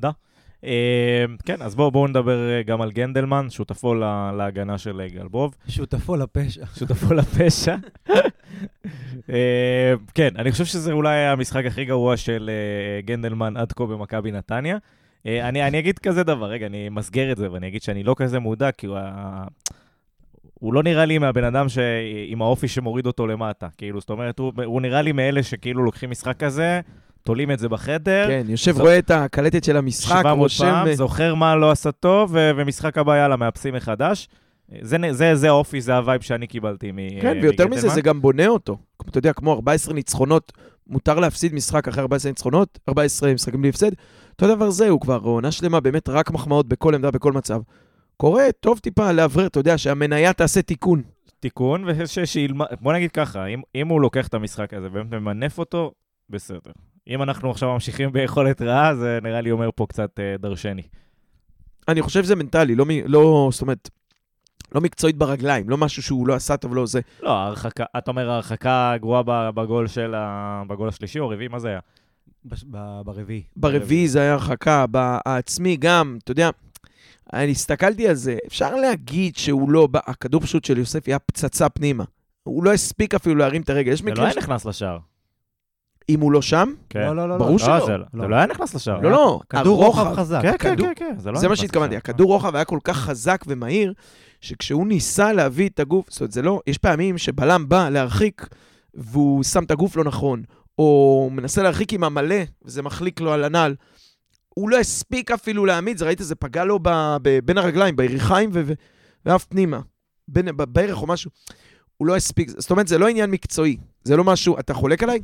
אה, כן, אז בואו בואו נדבר אה, גם על גנדלמן, שותפו לה- להגנה של אה, גלבוב. שותפו לפשע. שותפו לפשע. אה, כן, אני חושב שזה אולי המשחק הכי גרוע של אה, גנדלמן עד כה במכבי נתניה. אה, אני, אני אגיד כזה דבר, רגע, אני אמסגר את זה ואני אגיד שאני לא כזה מודע, כי הוא, הוא לא נראה לי מהבן אדם ש... עם האופי שמוריד אותו למטה. כאילו, זאת אומרת, הוא, הוא נראה לי מאלה שכאילו לוקחים משחק כזה, תולים את זה בחדר, כן, יושב, זו- רואה את הקלטת של המשחק, 700 רושם... פעם, ו- זוכר מה לא עשה טוב, ו- ומשחק הבא, יאללה, מאפסים מחדש. זה, זה, זה האופי, זה ה vibe שאני קיבלתי מ- כן, ויותר מגנדלמן. מזה, זה גם בונה אותו. כמו, אתה יודע, כמו 14 ניצחונות, מותר להפסיד משחק אחרי 14 ניצחונות, 14 משחקים בלי הפסד. אותו דבר זה, הוא כבר עונה שלמה, באמת רק מחמאות בכל עמדה, בכל מצב. קורה, טוב טיפה לאוורר, אתה יודע, שהמניה תעשה תיקון. תיקון, ושילמד, בוא נגיד ככה, אם, אם הוא לוקח את המשחק הזה ובאמת ממנף אותו, בסדר. אם אנחנו עכשיו ממשיכים ביכולת רעה, זה נראה לי אומר פה קצת אה, דרשני. אני חושב שזה מנטלי, לא, לא, זאת אומרת, לא מקצועית ברגליים, לא משהו שהוא לא עשה טוב, לא זה. לא, ההרחקה, אתה אומר ההרחקה גרועה ב- בגול של ה... בגול השלישי או הרביעי? מה זה היה? ברביעי. ברביעי זה היה הרחקה, בעצמי גם, אתה יודע, אני הסתכלתי על זה, אפשר להגיד שהוא לא, בא- הכדור פשוט של יוסף היה פצצה פנימה. הוא לא הספיק אפילו להרים את הרגל. יש זה לא היה. נכנס לשער. אם הוא לא שם, כן. לא, לא, לא. ברור לא. שלא. לא, זה, זה לא. לא היה נכנס לשער. לא, לא, כדור רוחב חזק. כן, כן, כן, כן, זה לא זה מה שהתכוונתי. הכדור רוחב היה כל כך חזק ומהיר, שכשהוא ניסה להביא את הגוף, זאת אומרת, זה לא, יש פעמים שבלם בא להרחיק, והוא שם את הגוף לא נכון, או מנסה להרחיק עם המלא, וזה מחליק לו על הנעל. הוא לא הספיק אפילו להעמיד, זה ראית, זה פגע לו ב, ב, בין הרגליים, ביריחיים ו, ו, ואף פנימה, בין, ב- בערך או משהו. הוא לא הספיק, זאת אומרת, זה לא עניין מקצועי, זה לא משהו, אתה חולק עליי?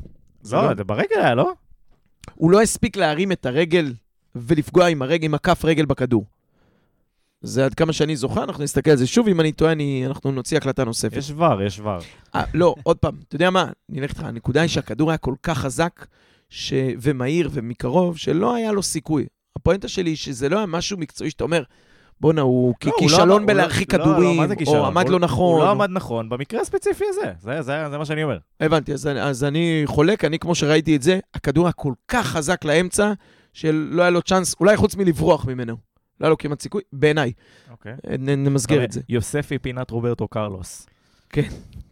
לא, זה ברגל היה, לא? הוא לא הספיק להרים את הרגל ולפגוע עם, הרגל, עם הכף רגל בכדור. זה עד כמה שאני זוכר, אנחנו נסתכל על זה שוב, אם אני טועה, אני, אנחנו נוציא הקלטה נוספת. יש ור, יש ור. אה, לא, עוד פעם, אתה יודע מה, אני אלך איתך, הנקודה היא שהכדור היה כל כך חזק ש... ומהיר ומקרוב, שלא היה לו סיכוי. הפואנטה שלי היא שזה לא היה משהו מקצועי שאתה אומר, בואנה, הוא לא, לא כישלון הוא בלהרחיק לא- לא, לא, כדורים, מה זה כישלון? או עמד הוא- לא נכון. הוא לא עמד נכון במקרה הספציפי הזה. זה- זה זה מה שאני אומר. הבנתי, אז, אז אני חולק, אני כמו שראיתי את זה, הכדור היה כל כך חזק לאמצע, שלא היה לו צ'אנס, אולי חוץ מלברוח ממנו. לא היה לו כמעט סיכוי, בעיניי. אוקיי. נ- נמסגר את זה. יוספי פינת רוברטו קרלוס.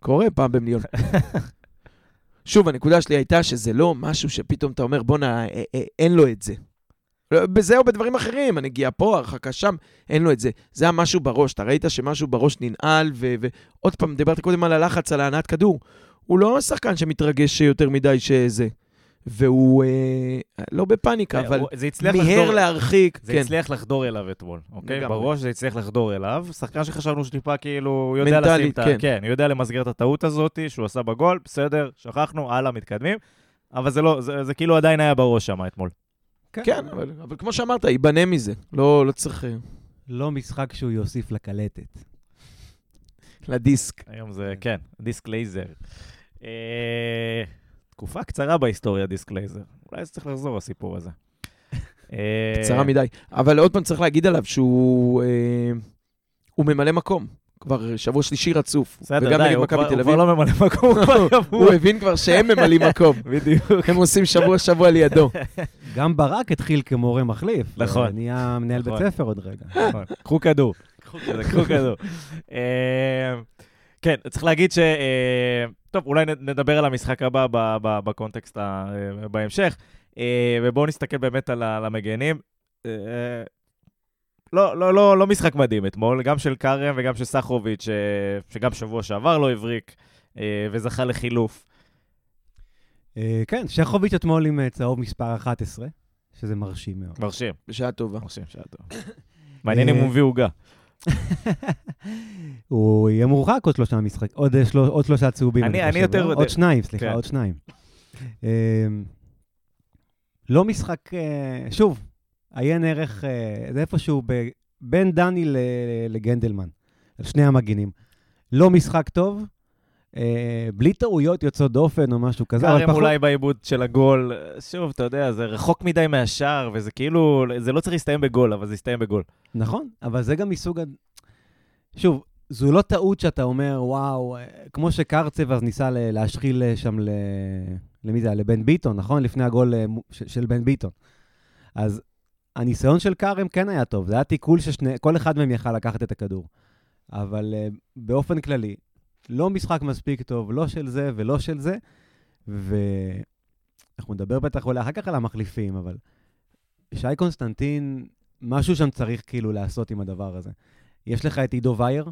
קורה פעם במיליון. שוב, הנקודה שלי הייתה שזה לא משהו שפתאום אתה אומר, בואנה, אה, אה, אין לו את זה. לא, בזה או בדברים אחרים, הנגיעה פה, הרחקה שם, אין לו את זה. זה היה משהו בראש, אתה ראית שמשהו בראש ננעל, ו- ועוד פעם, דיברת קודם על הלחץ, על ההנעת כדור. הוא לא שחקן שמתרגש יותר מדי שזה. והוא אה, לא בפאניקה, אבל זה הצליח מיהר לחדור- להרחיק. זה כן. הצליח לחדור אליו אתמול, אוקיי? לגמרי. בראש זה הצליח לחדור אליו. שחקן שחשבנו שטיפה כאילו, הוא יודע מנטלית, לשים את ה... כן. כן, הוא יודע למסגר את הטעות הזאת שהוא עשה בגול, בסדר, שכחנו, הלאה, מתקדמים. אבל זה לא, זה, זה כאילו עדיין היה בראש שם אתמול. כן, אבל, אבל כמו שאמרת, ייבנה מזה. לא, לא צריך... אה, לא משחק שהוא יוסיף לקלטת. לדיסק. היום זה, כן, דיסק לייזר. אה, תקופה קצרה בהיסטוריה, דיסק לייזר. אולי זה צריך לחזור, הסיפור הזה. אה, קצרה מדי. אבל עוד פעם צריך להגיד עליו שהוא אה, הוא ממלא מקום. כבר שבוע שלישי רצוף. בסדר, וגם די, נגד מכבי תל הוא כבר אביב. לא ממלא מקום, הוא הבין כבר שהם ממלאים מקום. בדיוק. הם עושים שבוע-שבוע לידו. גם ברק התחיל כמורה מחליף. נכון. נהיה מנהל בית נכון. ספר עוד רגע. נכון. קחו כדור. קחו כדור. אה, כן, צריך להגיד ש... אה, טוב, אולי נדבר על המשחק הבא בקונטקסט אה, בהמשך, אה, ובואו נסתכל באמת על המגנים. אה, לא, לא, לא, לא משחק מדהים אתמול, גם של כרם וגם של סחרוביץ', ש... שגם שבוע שעבר לא הבריק, אה, וזכה לחילוף. אה, כן, שחוביץ' אתמול עם אה, צהוב מספר 11, שזה מרשים מאוד. מרשים, בשעה טובה. מרשים, שהיה טוב. מעניין אם הוא מביא עוגה. הוא יהיה מורחק עוד שלושה משחק, עוד, אה, של... עוד שלושה צהובים. אני- יותר לא? עוד שניים, סליחה, כן. עוד שניים. לא משחק, אה, שוב, עיין ערך, אה, זה איפשהו ב... בין דני. לגנדלמן, על שני המגינים. לא משחק טוב, אה, בלי טעויות יוצאות דופן או משהו כזה, כרם פחות... אולי בעיבוד של הגול, שוב, אתה יודע, זה רחוק מדי מהשער, וזה כאילו, זה לא צריך להסתיים בגול, אבל זה יסתיים בגול. נכון, אבל זה גם מסוג... שוב, זו לא טעות שאתה אומר, וואו, אה, כמו שקרצב אז ניסה להשחיל אה, שם ל... למי זה היה? לבן ביטון, נכון? לפני הגול של בן ביטון. אז הניסיון של כרם כן היה טוב, זה היה תיקול שכל אחד מהם יכל לקחת את הכדור. אבל uh, באופן כללי, לא משחק מספיק טוב, לא של זה ולא של זה, ואנחנו נדבר בטח אולי אחר כך על המחליפים, אבל שי קונסטנטין, משהו שם צריך כאילו לעשות עם הדבר הזה. יש לך את עידו וייר,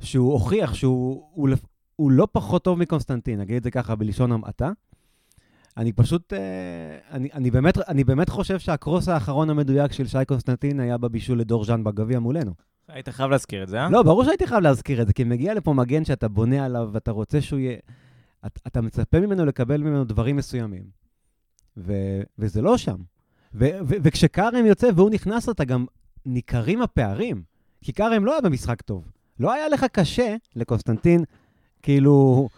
שהוא הוכיח שהוא הוא, הוא לא פחות טוב מקונסטנטין, נגיד את זה ככה בלשון המעטה. אני פשוט, אה, אני, אני, באמת, אני באמת חושב שהקרוס האחרון המדויק של שי קונסטנטין היה בבישול לדור ז'אן בגביע מולנו. היית חייב להזכיר את זה, אה? לא, ברור שהייתי חייב להזכיר את זה, כי מגיע לפה מגן שאתה בונה עליו ואתה רוצה שהוא יהיה... את, אתה מצפה ממנו לקבל ממנו דברים מסוימים, ו, וזה לא שם. ו, ו, וכשכרם יוצא והוא נכנס, אתה גם ניכרים הפערים. כי כרם לא היה במשחק טוב. לא היה לך קשה לקונסטנטין, כאילו,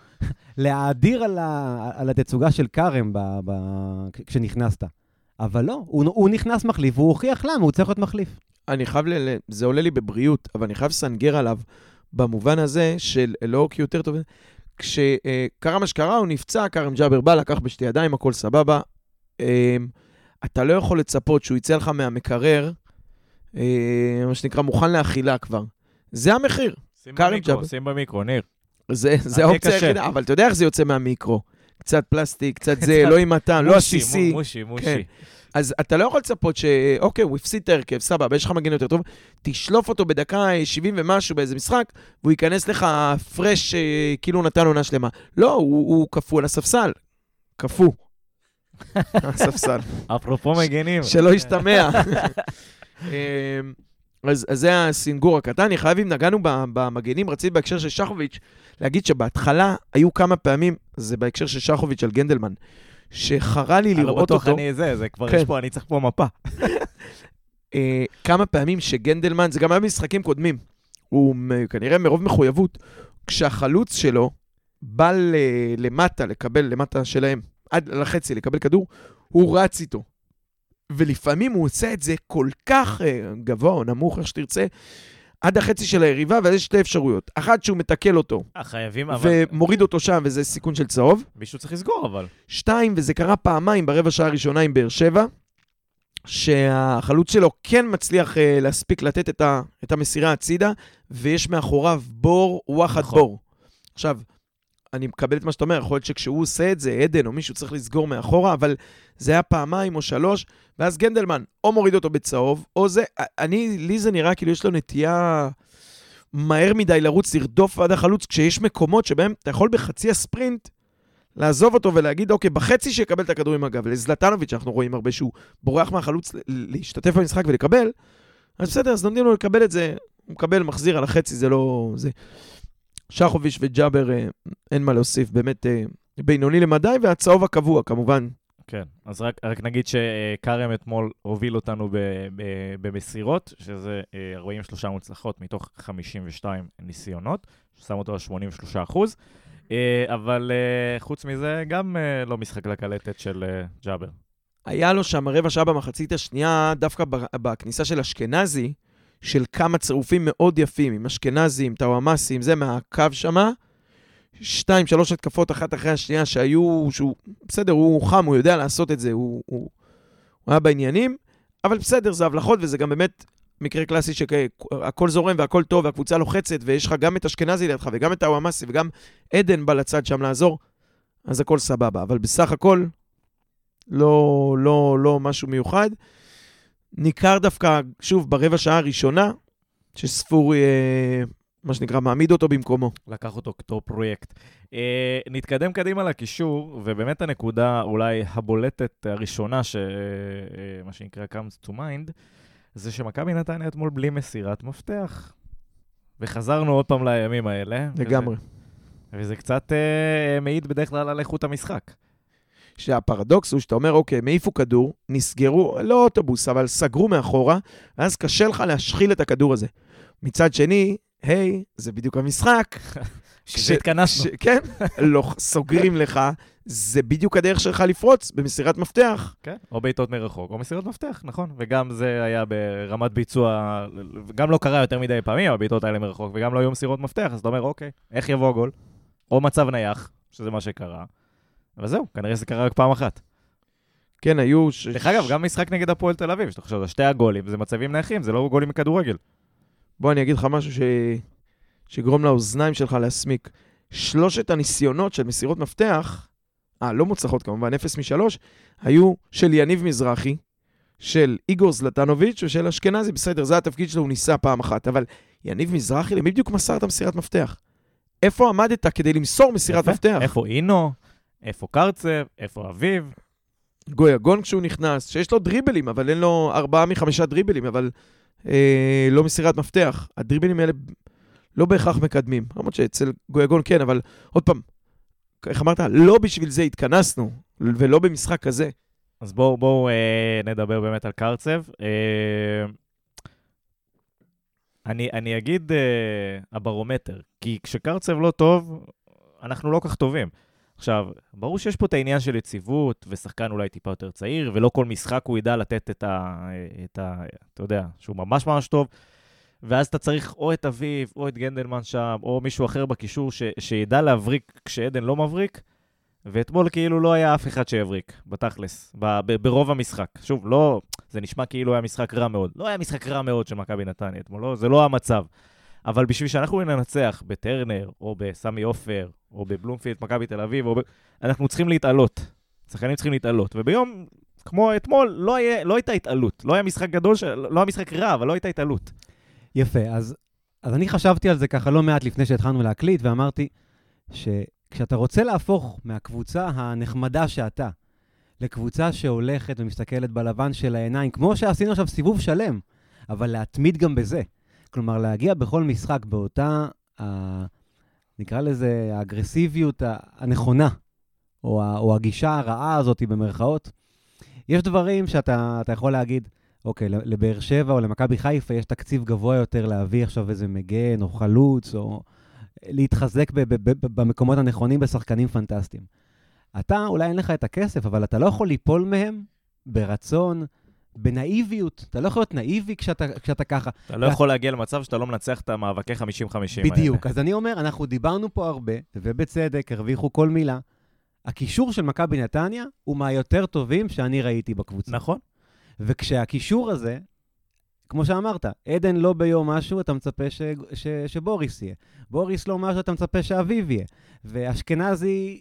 להאדיר על, ה, על התצוגה של כרם ב, ב, כשנכנסת. אבל לא, הוא, הוא נכנס מחליף, והוא הוכיח למה, הוא צריך להיות מחליף. אני חייב, ל... זה עולה לי בבריאות, אבל אני חייב לסנגר עליו במובן הזה של לא כי יותר טוב. כשקרה מה שקרה, הוא נפצע, כרם ג'אבר בא, לקח בשתי ידיים, הכל סבבה. אה, אתה לא יכול לצפות שהוא יצא לך מהמקרר, אה, מה שנקרא, מוכן לאכילה כבר. זה המחיר. שים במיקרו. שים במיקרו, ניר. זה, זה האופציה. היחידה, אבל אתה יודע איך זה יוצא מהמיקרו. קצת פלסטיק, קצת זה, לא עם מתן, לא מושי, עסיסי. מושי, מושי. כן. אז אתה לא יכול לצפות ש... אוקיי, הוא הפסיד את ההרכב, סבבה, יש לך מגן יותר טוב, תשלוף אותו בדקה 70 ומשהו באיזה משחק, והוא ייכנס לך פרש אה, כאילו נתן עונה שלמה. לא, הוא, הוא קפוא על הספסל. קפוא. הספסל. אפרופו מגנים. שלא ישתמע. אמ, אז, אז זה הסינגור הקטן. אני חייב, אם נגענו במגנים, רציתי בהקשר של שחוביץ', להגיד שבהתחלה היו כמה פעמים, זה בהקשר של שחוביץ' על גנדלמן, שחרה לי אני לא לראות בטוח אותו. אני זה, זה כבר כן. יש פה, אני צריך פה מפה. אה, כמה פעמים שגנדלמן, זה גם היה במשחקים קודמים, הוא כנראה מרוב מחויבות, כשהחלוץ שלו בא ל- למטה, לקבל, למטה שלהם, עד לחצי, לקבל כדור, הוא רץ איתו. ולפעמים הוא עושה את זה כל כך אה, גבוה או נמוך, איך שתרצה, עד החצי של היריבה, ואז יש שתי אפשרויות. אחת, שהוא מתקל אותו, אה, חייבים, אבל... ומוריד אותו שם, וזה סיכון של צהוב. מישהו צריך לסגור, אבל. שתיים, וזה קרה פעמיים ברבע שעה הראשונה עם באר שבע, שהחלוץ שלו כן מצליח uh, להספיק לתת את, ה, את המסירה הצידה, ויש מאחוריו בור, וואחד נכון. בור. עכשיו, אני מקבל את מה שאתה אומר, יכול להיות שכשהוא עושה את זה, עדן או מישהו צריך לסגור מאחורה, אבל זה היה פעמיים או שלוש, ואז גנדלמן או מוריד אותו בצהוב, או זה, אני, לי זה נראה כאילו יש לו נטייה מהר מדי לרוץ, לרדוף עד החלוץ, כשיש מקומות שבהם אתה יכול בחצי הספרינט לעזוב אותו ולהגיד, אוקיי, בחצי שיקבל את הכדור עם הגב. לזלטנוביץ', אנחנו רואים הרבה שהוא בורח מהחלוץ להשתתף במשחק ולקבל, אז בסדר, אז נותנים לו לקבל את זה, הוא מקבל, מחזיר על החצי, זה לא... זה... שחוביץ' וג'אבר, אה, אין מה להוסיף, באמת אה, בינוני למדי, והצהוב הקבוע, כמובן. כן, אז רק, רק נגיד שכרם אתמול הוביל אותנו ב, ב, במסירות, שזה אה, 43 מוצלחות מתוך 52 ניסיונות, ששם אותו על 83 אחוז. אה, אבל אה, חוץ מזה, גם אה, לא משחק לקלטת של אה, ג'אבר. היה לו שם רבע שעה במחצית השנייה, דווקא בכניסה של אשכנזי, של כמה צירופים מאוד יפים, עם אשכנזי, עם טאוואמאסי, עם זה מהקו שמה. שתיים, שלוש התקפות אחת אחרי השנייה שהיו, שהוא, בסדר, הוא חם, הוא יודע לעשות את זה, הוא, הוא, הוא היה בעניינים, אבל בסדר, זה הבלחות, וזה גם באמת מקרה קלאסי שהכל זורם והכל טוב, והקבוצה לוחצת, ויש לך גם את אשכנזי לידך, וגם את טאוואמאסי, וגם עדן בא לצד שם לעזור, אז הכל סבבה. אבל בסך הכל, לא, לא, לא משהו מיוחד. ניכר דווקא, שוב, ברבע שעה הראשונה, שספורי, אה, מה שנקרא, מעמיד אותו במקומו. לקח אותו כתור פרויקט. אה, נתקדם קדימה לקישור, ובאמת הנקודה אולי הבולטת הראשונה, ש... אה, מה שנקרא comes to mind, זה שמכבי נתניה אתמול בלי מסירת מפתח. וחזרנו עוד פעם לימים האלה. לגמרי. וזה, וזה קצת אה, מעיד בדרך כלל על איכות המשחק. שהפרדוקס הוא שאתה אומר, אוקיי, הם העיפו כדור, נסגרו, לא אוטובוס, אבל סגרו מאחורה, ואז קשה לך להשחיל את הכדור הזה. מצד שני, היי, זה בדיוק המשחק. כשהתכנסנו. כן, לא סוגרים לך, זה בדיוק הדרך שלך לפרוץ במסירת מפתח. כן, או בעיטות מרחוק, או מסירת מפתח, נכון. וגם זה היה ברמת ביצוע, גם לא קרה יותר מדי פעמים, הבעיטות האלה מרחוק, וגם לא היו מסירות מפתח, אז אתה אומר, אוקיי, איך יבוא הגול? או מצב נייח, שזה מה שקרה. וזהו, כנראה זה קרה רק פעם אחת. כן, היו... ש... דרך אגב, גם משחק נגד הפועל תל אביב, שאתה חושב, שתי הגולים, זה מצבים נייחים, זה לא גולים מכדורגל. בוא, אני אגיד לך משהו ש... שיגרום לאוזניים שלך להסמיק. שלושת הניסיונות של מסירות מפתח, אה, לא מוצלחות כמובן, 0 מ-3, היו של יניב מזרחי, של איגור זלטנוביץ' ושל אשכנזי, בסדר, זה התפקיד שלו, הוא ניסה פעם אחת, אבל יניב מזרחי, למי בדיוק מסר את המסירת מפתח? איפה עמדת כדי למסור מסירת יפה. מפתח? איפה אינו? איפה קרצב? איפה אביב? גויגון כשהוא נכנס, שיש לו דריבלים, אבל אין לו ארבעה מחמישה דריבלים, אבל אה, לא מסירת מפתח. הדריבלים האלה לא בהכרח מקדמים. למרות שאצל גויגון כן, אבל עוד פעם, איך אמרת? לא בשביל זה התכנסנו, ולא במשחק כזה. אז בואו בוא, אה, נדבר באמת על קרצב. אה, אני, אני אגיד אה, הברומטר, כי כשקרצב לא טוב, אנחנו לא כך טובים. עכשיו, ברור שיש פה את העניין של יציבות, ושחקן אולי טיפה יותר צעיר, ולא כל משחק הוא ידע לתת את ה... את ה אתה יודע, שהוא ממש ממש טוב. ואז אתה צריך או את אביב, או את גנדלמן שם, או מישהו אחר בקישור ש, שידע להבריק כשעדן לא מבריק, ואתמול כאילו לא היה אף אחד שיבריק, בתכלס, ב, ב, ברוב המשחק. שוב, לא, זה נשמע כאילו היה משחק רע מאוד. לא היה משחק רע מאוד של מכבי נתניה אתמול, לא, זה לא המצב. אבל בשביל שאנחנו ננצח בטרנר, או בסמי עופר, או בבלומפילד, מכבי תל אביב, ב... אנחנו צריכים להתעלות. שחקנים צריכים להתעלות. וביום כמו אתמול, לא, היה, לא הייתה התעלות. לא היה משחק גדול, ש... לא היה משחק רע, אבל לא הייתה התעלות. יפה, אז, אז אני חשבתי על זה ככה לא מעט לפני שהתחלנו להקליט, ואמרתי שכשאתה רוצה להפוך מהקבוצה הנחמדה שאתה לקבוצה שהולכת ומסתכלת בלבן של העיניים, כמו שעשינו עכשיו סיבוב שלם, אבל להתמיד גם בזה. כלומר, להגיע בכל משחק באותה, ה... נקרא לזה, האגרסיביות הנכונה, או, ה... או הגישה הרעה הזאת במרכאות. יש דברים שאתה יכול להגיד, אוקיי, לבאר שבע או למכבי חיפה יש תקציב גבוה יותר להביא עכשיו איזה מגן או חלוץ, או להתחזק ב- ב- ב- במקומות הנכונים בשחקנים פנטסטיים. אתה, אולי אין לך את הכסף, אבל אתה לא יכול ליפול מהם ברצון, בנאיביות. אתה לא יכול להיות נאיבי כשאתה, כשאתה ככה. אתה לא יכול להגיע למצב שאתה לא מנצח את המאבקי 50-50 האלה. בדיוק. אז אני אומר, אנחנו דיברנו פה הרבה, ובצדק, הרוויחו כל מילה. הקישור של מכבי נתניה הוא מהיותר טובים שאני ראיתי בקבוצה. נכון. וכשהקישור הזה, כמו שאמרת, עדן לא ביום משהו, אתה מצפה ש, ש, שבוריס יהיה. בוריס לא משהו, אתה מצפה שאביב יהיה. ואשכנזי,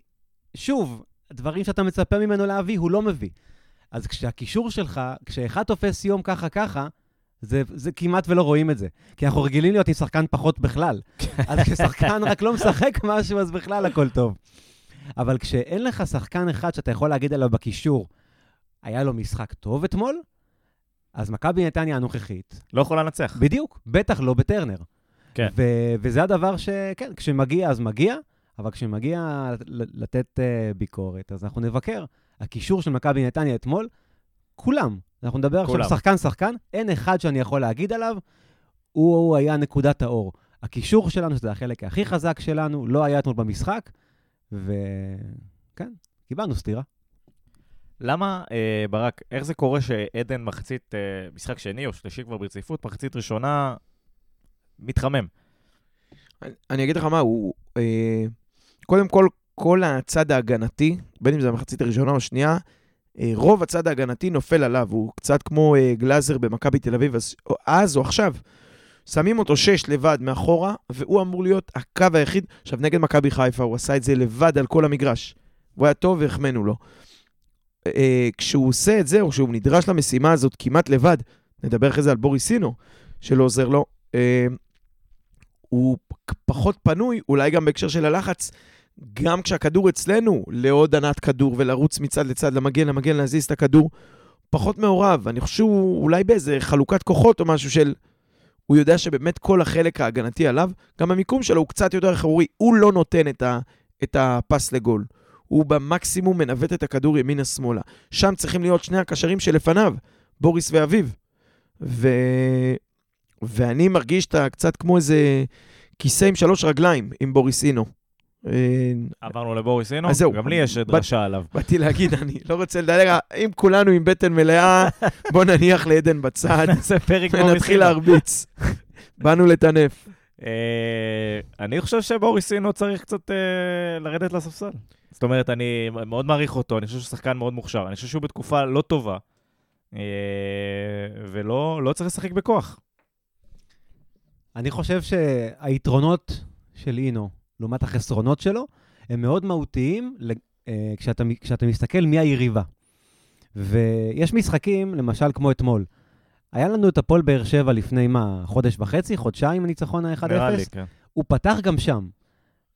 שוב, דברים שאתה מצפה ממנו להביא, הוא לא מביא. אז כשהקישור שלך, כשאחד תופס יום ככה ככה, זה, זה כמעט ולא רואים את זה. כי אנחנו רגילים להיות עם שחקן פחות בכלל. אז כששחקן רק לא משחק משהו, אז בכלל הכל טוב. אבל כשאין לך שחקן אחד שאתה יכול להגיד עליו בקישור, היה לו משחק טוב אתמול, אז מכבי נתניה הנוכחית... לא יכולה לנצח. בדיוק, בטח לא בטרנר. כן. ו- וזה הדבר שכן, כשמגיע אז מגיע, אבל כשמגיע לתת uh, ביקורת, אז אנחנו נבקר. הקישור של מכבי נתניה אתמול, כולם. אנחנו נדבר כולם. עכשיו שחקן-שחקן, אין אחד שאני יכול להגיד עליו, הוא, הוא היה נקודת האור. הקישור שלנו, שזה החלק הכי חזק שלנו, לא היה אתמול במשחק, וכן, קיבלנו סטירה. למה, אה, ברק, איך זה קורה שעדן מחצית, אה, משחק שני או שלישי כבר ברציפות, מחצית ראשונה, מתחמם? אני, אני אגיד לך מה, הוא... אה, קודם כל, כל הצד ההגנתי, בין אם זה המחצית הראשונה או השנייה, אה, רוב הצד ההגנתי נופל עליו, הוא קצת כמו אה, גלאזר במכבי תל אביב, אז, אז או עכשיו. שמים אותו שש לבד מאחורה, והוא אמור להיות הקו היחיד. עכשיו, נגד מכבי חיפה, הוא עשה את זה לבד על כל המגרש. הוא היה טוב והחמאנו לו. אה, כשהוא עושה את זה, או כשהוא נדרש למשימה הזאת כמעט לבד, נדבר אחרי זה על בוריסינו, שלא עוזר לו. אה, הוא פחות פנוי, אולי גם בהקשר של הלחץ, גם כשהכדור אצלנו, לעוד ענת כדור ולרוץ מצד לצד, למגן, למגן, להזיז את הכדור, פחות מעורב. אני חושב שהוא אולי באיזה חלוקת כוחות או משהו של... הוא יודע שבאמת כל החלק ההגנתי עליו, גם המיקום שלו הוא קצת יותר אחורי, הוא לא נותן את, ה, את הפס לגול. הוא במקסימום מנווט את הכדור ימינה-שמאלה. שם צריכים להיות שני הקשרים שלפניו, בוריס ואביב. ו... ואני מרגיש שאתה קצת כמו איזה כיסא עם שלוש רגליים, עם בוריסינו. אה, עברנו לבוריסינו? אז זהו. גם לי יש דרשה עליו. באתי להגיד, אני לא רוצה לדלג, אם כולנו עם בטן מלאה, בוא נניח לעדן בצד. ונתחיל להרביץ. באנו לטנף. אה, אני חושב שבוריסינו צריך קצת אה, לרדת לספסל. זאת אומרת, אני מאוד מעריך אותו, אני חושב שהוא שחקן מאוד מוכשר. אני חושב שהוא בתקופה לא טובה, ולא לא צריך לשחק בכוח. אני חושב שהיתרונות של אינו, לעומת החסרונות שלו, הם מאוד מהותיים אה, כשאתה, כשאתה מסתכל מי היריבה. ויש משחקים, למשל כמו אתמול. היה לנו את הפועל באר שבע לפני מה, חודש וחצי, חודשיים, הניצחון ה-1-0? נראה לי, כן. הוא פתח גם שם.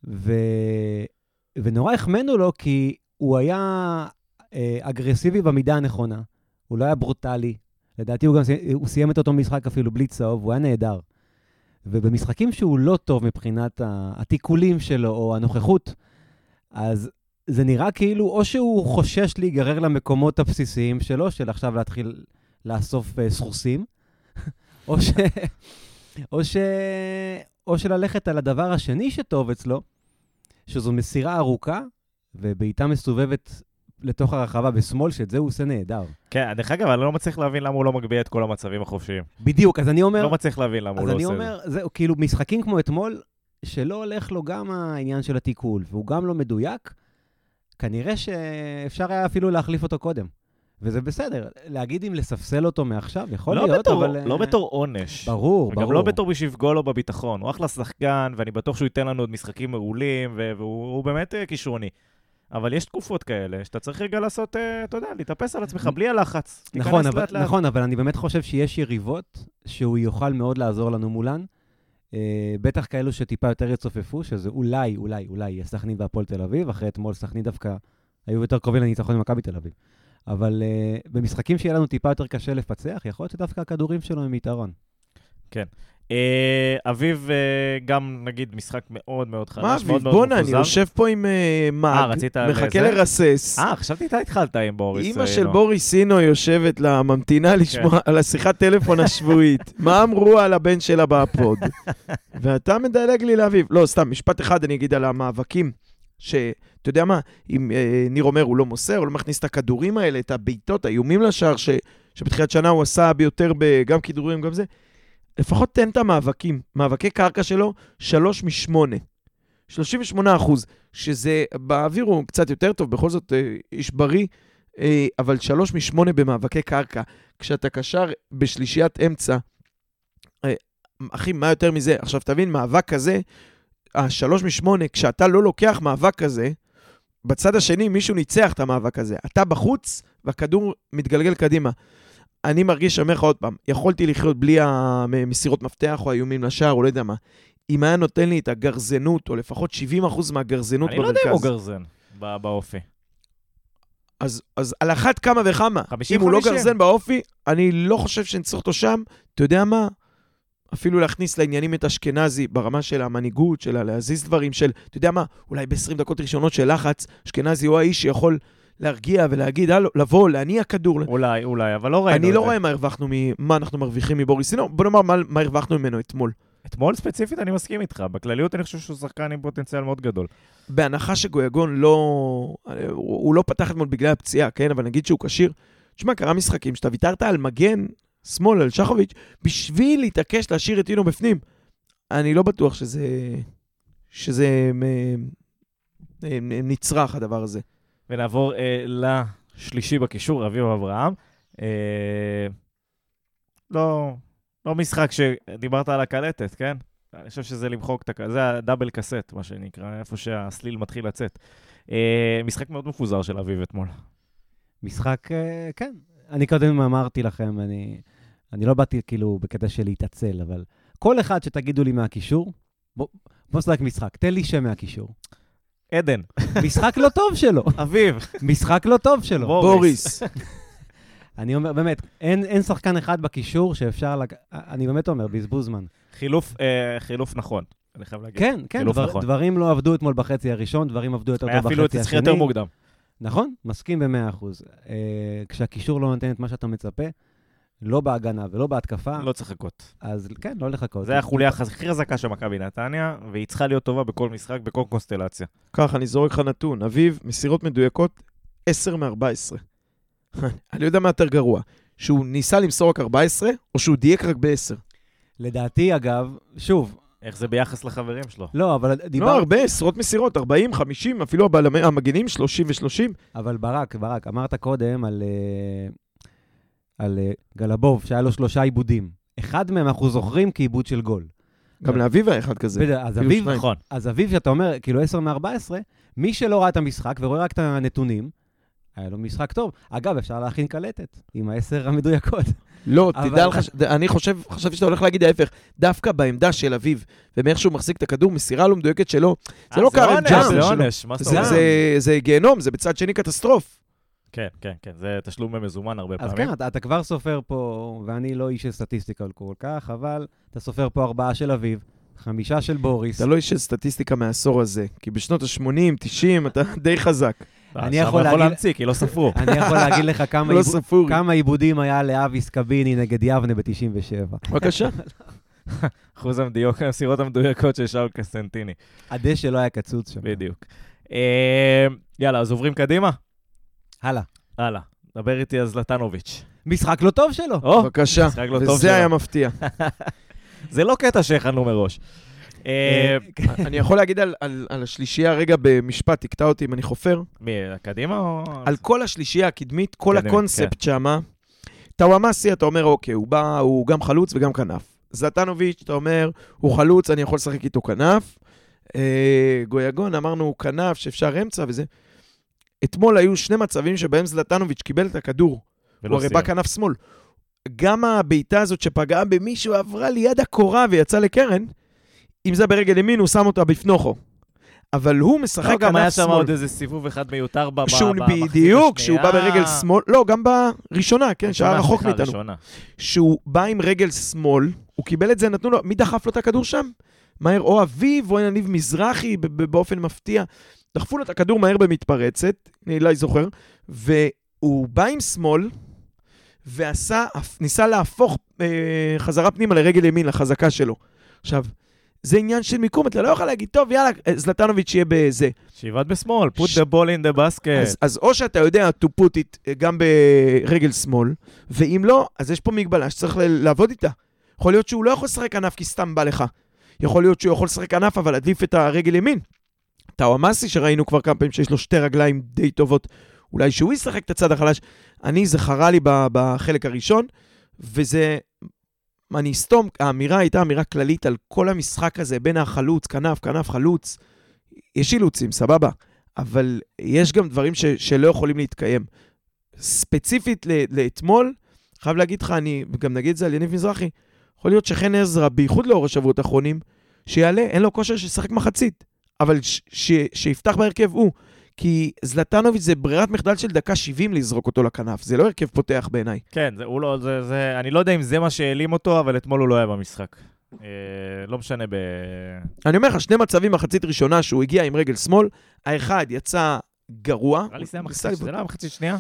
ו... ונורא החמאנו לו כי הוא היה אה, אגרסיבי במידה הנכונה. הוא לא היה ברוטלי. לדעתי הוא גם הוא סיים את אותו משחק אפילו בלי צהוב, הוא היה נהדר. ובמשחקים שהוא לא טוב מבחינת התיקולים שלו או הנוכחות, אז זה נראה כאילו או שהוא חושש להיגרר למקומות הבסיסיים שלו, של עכשיו להתחיל לאסוף uh, סחוסים, או, ש... או, ש... או שללכת על הדבר השני שטוב אצלו, שזו מסירה ארוכה ובעיטה מסובבת לתוך הרחבה בשמאל, שאת זה הוא עושה נהדר. כן, דרך אגב, אני לא מצליח להבין למה הוא לא מגביה את כל המצבים החופשיים. בדיוק, אז אני אומר... לא מצליח להבין למה הוא לא עושה את זה. אז אני אומר, זהו, כאילו, משחקים כמו אתמול, שלא הולך לו גם העניין של התיקול, והוא גם לא מדויק, כנראה שאפשר היה אפילו להחליף אותו קודם. וזה בסדר. להגיד אם לספסל אותו מעכשיו, יכול לא להיות, בתור, אבל... לא בתור עונש. ברור, גם ברור. גם לא בתור בשביל לפגוע לו בביטחון. הוא אחלה שחקן, ואני בטוח שהוא ייתן לנו עוד משחקים מעולים, והוא באמת אה, כישרוני. אבל יש תקופות כאלה שאתה צריך רגע לעשות, אה, אתה יודע, להתאפס על עצמך בלי הלחץ. נכון, אבל, נכון, אבל אני באמת חושב שיש יריבות שהוא יוכל מאוד לעזור לנו מולן. אה, בטח כאלו שטיפה יותר יצופפו, שזה אולי, אולי, אולי סכנין והפועל תל אביב, אחרי אתמול סכנין דווקא היו יותר קרובים לניצחון ממכבי תל אביב. אבל uh, במשחקים שיהיה לנו טיפה יותר קשה לפצח, יכול להיות שדווקא הכדורים שלו הם יתרון. כן. אה, אביב, אה, גם נגיד משחק מאוד מאוד חדש, מאוד מאוד מפוזר. מה אביב? בואנה, אני יושב פה עם מאג, מחכה לרסס. אה, חשבתי אתה התחלת עם בוריס. אימא של בוריס אינו יושבת לה, ממתינה כן. לשמוע על השיחת טלפון השבועית. מה אמרו על הבן שלה בפוד? ואתה מדלג לי לאביב. לא, סתם, משפט אחד אני אגיד על המאבקים. שאתה יודע מה, אם אה, ניר אומר הוא לא מוסר, הוא לא מכניס את הכדורים האלה, את הבעיטות, האיומים לשער, ש, שבתחילת שנה הוא עשה ביותר גם כידורים, גם זה, לפחות תן את המאבקים. מאבקי קרקע שלו, שלוש משמונה. 38 אחוז, שזה באוויר הוא קצת יותר טוב, בכל זאת אה, איש בריא, אה, אבל שלוש משמונה במאבקי קרקע. כשאתה קשר בשלישיית אמצע, אה, אחי, מה יותר מזה? עכשיו תבין, מאבק כזה, השלוש משמונה, כשאתה לא לוקח מאבק כזה, בצד השני מישהו ניצח את המאבק הזה. אתה בחוץ והכדור מתגלגל קדימה. אני מרגיש, אני אומר לך עוד פעם, יכולתי לחיות בלי המסירות מפתח או האיומים לשער, או לא יודע מה. אם היה נותן לי את הגרזנות, או לפחות 70% מהגרזנות במרכז. אני לא יודע אם הוא גרזן באופי. אז, אז על אחת כמה וכמה. 50 אם הוא לא גרזן באופי, אני לא חושב שנצטרך אותו שם. אתה יודע מה? אפילו להכניס לעניינים את אשכנזי ברמה של המנהיגות, של להזיז דברים, של, אתה יודע מה, אולי ב-20 דקות ראשונות של לחץ, אשכנזי הוא האיש שיכול להרגיע ולהגיד, הלו, לבוא, להניע כדור. אולי, אולי, אבל לא ראינו את זה. אני לא רואה מה הרווחנו, מה אנחנו מרוויחים מבוריס סינו. בוא נאמר מה, מה הרווחנו ממנו אתמול. אתמול ספציפית אני מסכים איתך, בכלליות אני חושב שהוא שחקן עם פוטנציאל מאוד גדול. בהנחה שגויגון לא... הוא לא פתח אתמול בגלל הפציעה, כן? אבל נגיד שהוא כשיר. תשמע, קרה משחקים שאתה ויתרת על מגן שמאל, על שחוביץ', בשביל להתעקש להשאיר את אינו בפנים. אני לא בטוח שזה... שזה נצרך, הדבר הזה. ונעבור אה, לשלישי בקישור, אביב אברהם. אה, לא, לא משחק שדיברת על הקלטת, כן? אני חושב שזה למחוק את הקלטת, זה הדאבל קסט, מה שנקרא, איפה שהסליל מתחיל לצאת. אה, משחק מאוד מפוזר של אביב אתמול. משחק, אה, כן. אני קודם אמרתי לכם, אני אני לא באתי כאילו בקטע של להתעצל, אבל כל אחד שתגידו לי מהקישור, בוא, בוא נשחק משחק, תן לי שם מהקישור. עדן, משחק לא טוב שלו, אביב, משחק לא טוב שלו. בוריס. אני אומר, באמת, אין, אין שחקן אחד בקישור שאפשר, לק... אני באמת אומר, בזבוז זמן. חילוף, אה, חילוף נכון, אני חייב להגיד. כן, כן, דבר, נכון. דברים לא עבדו אתמול בחצי הראשון, דברים עבדו יותר היה טוב אפילו בחצי תצחי השני. יותר מוקדם. נכון, מסכים במאה אחוז. אה, כשהקישור לא נותן את מה שאתה מצפה, לא בהגנה ולא בהתקפה, לא צריך לחכות. אז כן, לא לחכות. זה החוליה הכי חזקה של מכבי נתניה, והיא צריכה להיות טובה בכל משחק, בכל קונסטלציה. ככה, אני זורק לך נתון. אביב, מסירות מדויקות, 10 מ-14. אני יודע מה יותר גרוע, שהוא ניסה למסור רק 14, או שהוא דייק רק ב-10. לדעתי, אגב, שוב, איך זה ביחס לחברים שלו? לא, אבל לא דיבר... הרבה, עשרות מסירות, 40, 50, אפילו הבלמי- המגנים 30 ו-30. אבל ברק, ברק, אמרת קודם על, אה, על אה, גלבוב, שהיה לו שלושה עיבודים. אחד מהם אנחנו זוכרים כעיבוד של גול. גם לאביב היה אחד כזה. בדיוק, אז אפילו אביב. נכון. אז אביב, שאתה אומר, כאילו 10 מ-14, מי שלא ראה את המשחק ורואה רק את הנתונים, היה לו משחק טוב. אגב, אפשר להכין קלטת עם העשר המדויקות. לא, אבל- תדע לך, אני חושב, חשבתי שאתה הולך להגיד ההפך. דווקא בעמדה של אביב, ומאיך שהוא מחזיק את הכדור, מסירה לא מדויקת שלו, זה אה, לא עונש, ג'אבר זה. עונש, מה זאת אומרת? זה גיהנום, זה בצד שני קטסטרוף. כן, כן, כן, זה תשלום במזומן הרבה אז פעמים. כן, אתה, אתה כבר סופר פה, ואני לא איש של סטטיסטיקה כל כך, אבל אתה סופר פה ארבעה של אביב, חמישה של בוריס. אתה לא איש של סטטיסטיקה מהעשור הזה, כי בשנות ה-80, 90, אתה די חזק. אני יכול להמציא, כי לא ספרו. אני יכול להגיד לך כמה, לא עיבודים היה לאביס קביני נגד יבנה ב-97. בבקשה. אחוז המדיוק, המסירות המדויקות של שאול קסטנטיני. הדשא לא היה קצוץ שם. בדיוק. אה, יאללה, אז עוברים קדימה? הלאה. הלאה. דבר איתי על זלטנוביץ'. משחק לא טוב שלו. או, בבקשה. משחק לא טוב וזה שלו. היה מפתיע. זה לא קטע שהכנו מראש. אה, אני יכול להגיד על- על על השלישייה, רגע, במשפט, תקטע אותי אם אני חופר. מי, קדימה או... על כל השלישייה הקדמית, כל הקונספט שמה, טוואמאסי, אתה אומר, אוקיי, הוא בא, הוא גם חלוץ וגם כנף. זלטנוביץ', אתה אומר, הוא חלוץ, אני יכול לשחק איתו כנף. אה, גויגון, אמרנו, הוא כנף, שאפשר אמצע וזה. אתמול היו שני מצבים שבהם זלטנוביץ' קיבל את הכדור. הוא הרי בא. כנף שמאל. גם הבעיטה הזאת שפגעה במישהו עברה ליד הקורה ויצאה לקרן, אם זה ברגל ימין, הוא שם אותה בפנוכו. אבל הוא משחק לא, כנף שמאל. גם היה שם עוד איזה סיבוב אחד מיותר במחצית בדיוק, שהוא השנייה. בא ברגל שמאל, לא, גם בראשונה, כן, שהיה רחוק מאיתנו. שהוא בא עם רגל שמאל, הוא קיבל את זה, נתנו לו, מי דחף לו את הכדור שם? מהר, או אביב, או יניב מזרחי, באופן מפתיע. דחפו לו את הכדור מהר במתפרצת, אני לא זוכר, והוא בא עם שמאל, ועשה, ניסה להפוך אה, חזרה פנימה לרגל ימין, לחזקה שלו. עכשיו, זה עניין של מיקום, אתה לא יכול להגיד, טוב, יאללה, זלטנוביץ' יהיה בזה. שיבעט בשמאל, put ש- the ball in the basket. אז, אז או שאתה יודע to put it אה, גם ברגל שמאל, ואם לא, אז יש פה מגבלה שצריך ל- לעבוד איתה. יכול להיות שהוא לא יכול לשחק כנף כי סתם בא לך. יכול להיות שהוא יכול לשחק כנף, אבל עדיף את הרגל ימין. טאוואמאסי, שראינו כבר כמה פעמים שיש לו שתי רגליים די טובות, אולי שהוא ישחק את הצד החלש. אני, זה חרה לי בחלק הראשון, וזה... אני אסתום, האמירה הייתה אמירה כללית על כל המשחק הזה, בין החלוץ, כנף, כנף, חלוץ. יש אילוצים, סבבה. אבל יש גם דברים ש, שלא יכולים להתקיים. ספציפית לאתמול, חייב להגיד לך, אני גם נגיד את זה על יניב מזרחי, יכול להיות שחן עזרא, בייחוד לאור השבועות האחרונים, שיעלה, אין לו כושר שישחק מחצית, אבל ש, ש, שיפתח בהרכב הוא. כי זלטנוביץ' זה ברירת מחדל של דקה 70 לזרוק אותו לכנף, זה לא הרכב פותח בעיניי. כן, זה, הוא לא, זה, זה, אני לא יודע אם זה מה שהעלים אותו, אבל אתמול הוא לא היה במשחק. אה, לא משנה ב... אני אומר לך, שני מצבים מחצית ראשונה שהוא הגיע עם רגל שמאל, האחד יצא גרוע. נראה לי זה היה מחצית, זה לא היה מחצית שנייה?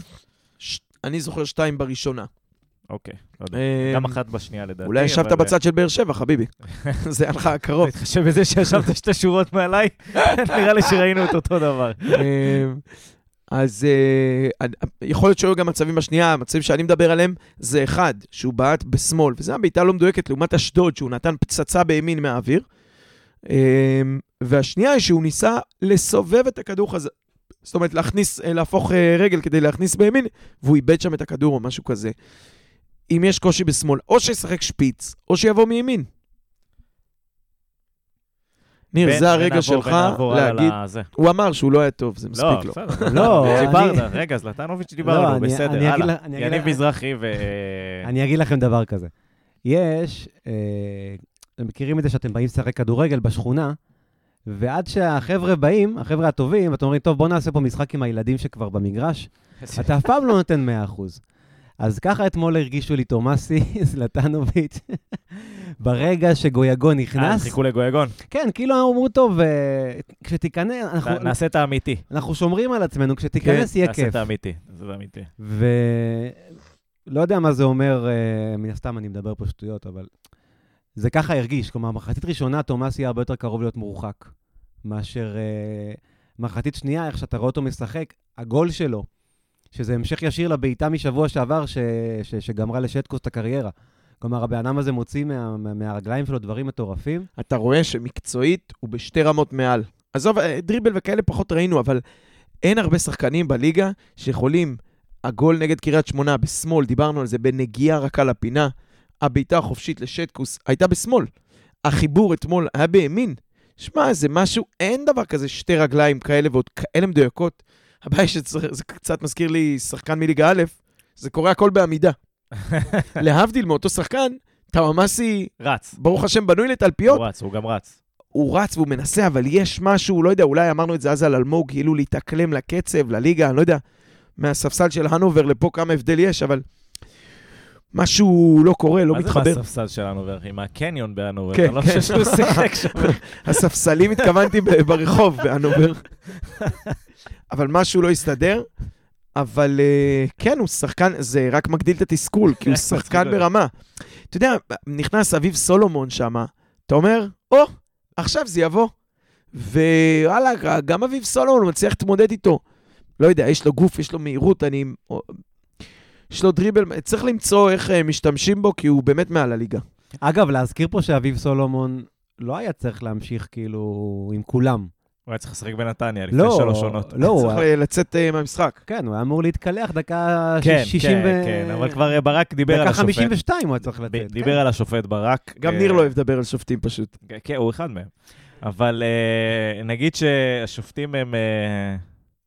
ש- אני זוכר שתיים בראשונה. אוקיי, לא יודע. אה, גם אחת בשנייה לדעתי. אולי ישבת אבל- בצד של באר שבע, חביבי. זה היה לך קרוב. תתחשב בזה שישבת שתי שורות מעליי, נראה לי שראינו את אותו דבר. אמ, אז אה, יכול להיות שהיו גם מצבים בשנייה, המצבים שאני מדבר עליהם זה אחד, שהוא בעט בשמאל, וזו הבעיטה לא מדויקת לעומת אשדוד, שהוא נתן פצצה בימין מהאוויר. אמ, והשנייה היא שהוא ניסה לסובב את הכדור חזרה. זאת אומרת, להכניס, אה, להפוך אה, רגל כדי להכניס בימין, והוא איבד שם את הכדור או משהו כזה. אם יש קושי בשמאל, או שישחק שפיץ, או שיבוא מימין. ניר, זה הרגע ונעבור- שלך ונעבור להגיד, לזה. הוא אמר שהוא לא היה טוב, זה לא, מספיק לו. בסדר. לא, דיברת, אני- רגע, זלטנוביץ' לא, דיברנו, בסדר, הלאה. יניב מזרחי ו... אני אגיד לכם דבר כזה. יש, אה, אתם מכירים את זה שאתם באים לשחק כדורגל בשכונה, ועד שהחבר'ה באים, החבר'ה הטובים, אתם אומרים, טוב, בואו נעשה פה משחק עם הילדים שכבר במגרש, אתה אף פעם לא נותן 100%. אז ככה אתמול הרגישו לי תומאסי, זלטנוביץ', ברגע שגויגון אה, נכנס, חיכו לגויגון. כן, כאילו אמרו, טוב, אה, כשתיכנס, אנחנו, נעשה את האמיתי. אנחנו שומרים על עצמנו, כשתיכנס יהיה נעשה כיף. את האמיתי. זה אמיתי. ולא יודע מה זה אומר, אה, מן הסתם אני מדבר פה שטויות, אבל זה ככה הרגיש. כלומר, מחצית ראשונה, תומאס יהיה הרבה יותר קרוב להיות מורחק, מאשר אה, מחצית שנייה, איך שאתה רואה אותו משחק, הגול שלו, שזה המשך ישיר לבעיטה משבוע שעבר, ש, ש, שגמרה לשטקוס את הקריירה. כלומר, הבן אדם הזה מוציא מה, מה, מהרגליים שלו דברים מטורפים. אתה רואה שמקצועית הוא בשתי רמות מעל. עזוב, אה, דריבל וכאלה פחות ראינו, אבל אין הרבה שחקנים בליגה שיכולים, הגול נגד קריית שמונה בשמאל, דיברנו על זה, בנגיעה רכה לפינה, הבעיטה החופשית לשטקוס הייתה בשמאל. החיבור אתמול היה בימין. שמע, זה משהו, אין דבר כזה שתי רגליים כאלה ועוד כאלה מדויקות. הבעיה שצריך, זה קצת מזכיר לי שחקן מליגה א', זה קורה הכל בעמידה. להבדיל מאותו שחקן, טאוואמאסי, רץ. ברוך השם, בנוי לתלפיות, הוא רץ, הוא גם רץ. הוא רץ והוא מנסה, אבל יש משהו, לא יודע, אולי אמרנו את זה אז על אלמוג, כאילו להתאקלם לקצב, לליגה, אני לא יודע, מהספסל של הנובר לפה כמה הבדל יש, אבל משהו לא קורה, לא מה מתחבר. זה מהספסל שלנו, ואחי? מהקניון בהנובר? כן, אני לא כן. חושב שהוא שיחק שם. הספסלים התכוונתי ברחוב בהנובר. אבל משהו לא הסתדר. אבל אה, כן, הוא שחקן, זה רק מגדיל את התסכול, כי הוא שחקן. ברמה. אתה יודע, נכנס אביב סולומון שם, אתה אומר, או, עכשיו זה יבוא. ווואלה, גם אביב סולומון מצליח להתמודד איתו. לא יודע, יש לו גוף, יש לו מהירות, אני... יש לו דריבל, צריך למצוא איך אה, משתמשים בו, כי הוא באמת מעל הליגה. אגב, להזכיר פה שאביב סולומון לא היה צריך להמשיך כאילו עם כולם. הוא היה צריך לשחק בנתניה לפני לא, שלוש עונות. לא, הוא צריך היה- לצאת אה, מהמשחק. כן, הוא היה אמור להתקלח דקה כן, ש- 60 כן, ו... כן, אבל כבר אה, ברק דיבר על דקה השופט. 52 הוא היה צריך ב- לצאת. דיבר על השופט ברק. גם אה, ניר לא אוהב לדבר על שופטים פשוט. כן, כן, הוא אחד מהם. אבל נגיד שהשופטים הם...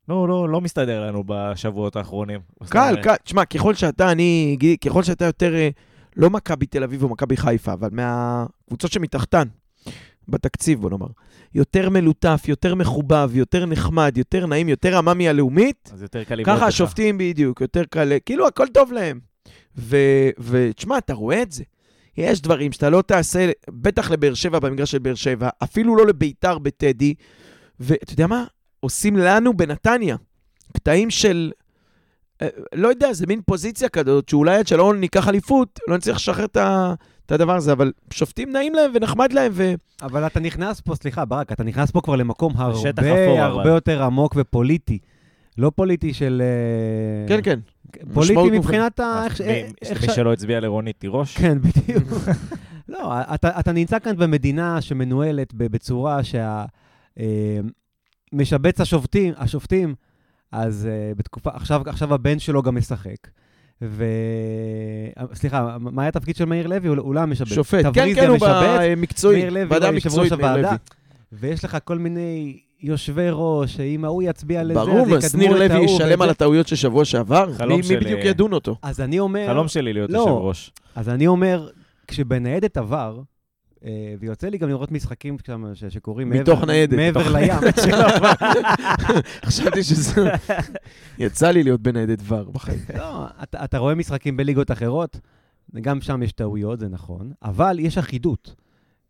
לא, לא, לא מסתדר לנו בשבועות האחרונים. קל, קל. תשמע, ככל שאתה, אני ככל שאתה יותר, לא מכבי תל אביב או מכבי חיפה, אבל מהקבוצות שמתחתן, בתקציב, בוא נאמר, יותר מלוטף, יותר מחובב, יותר נחמד, יותר נעים, יותר רמה מהלאומית, אז יותר קל ככה לך. השופטים בדיוק, יותר קל, כאילו הכל טוב להם. ותשמע, אתה רואה את זה. יש דברים שאתה לא תעשה, בטח לבאר שבע במגרש של באר שבע, אפילו לא לביתר בטדי, ואתה יודע מה? עושים לנו בנתניה קטעים של, אה, לא יודע, זה מין פוזיציה כזאת, שאולי עד שלא ניקח אליפות, לא נצליח לשחרר את ה- את הדבר הזה, אבל שופטים נעים להם ונחמד להם, ו... אבל אתה נכנס פה, סליחה, ברק, אתה נכנס פה כבר למקום הרבה, אפור, הרבה אבל. יותר עמוק ופוליטי. לא פוליטי של... אה, כן, כן. פוליטי משמעות מבחינת ה... אה, מי- שלא הצביע לרונית תירוש. כן, בדיוק. לא, אתה, אתה נמצא כאן במדינה שמנוהלת ב- בצורה שה... אה, משבץ השופטים, השופטים, אז בתקופה, עכשיו, עכשיו הבן שלו גם משחק. ו... סליחה, מה היה התפקיד של מאיר לוי? הוא לא המשבץ. שופט. כן, כן, הוא במקצועי. מאיר לוי ועדה הוא יושב מקצועית, ראש מאיר הוועדה. לוי. ויש לך כל מיני יושבי ראש, שאם ההוא יצביע לזה, ברור, אז אז ניר יקדמו את לוי ההוא. ישלם וזה. על הטעויות של שבוע שעבר? חלום מי מי שלי. בדיוק ידון אותו? אז אני אומר... חלום שלי להיות לא. יושב ראש. אז אני אומר, כשבניידת עבר, אה, ויוצא לי גם לראות משחקים שם שקורים מעבר, מתוך ניידת. מעבר מתוך לים. חשבתי שזה... יצא לי להיות בניידת ור בחיים. לא, אתה, אתה רואה משחקים בליגות אחרות, גם שם יש טעויות, זה נכון, אבל יש אחידות,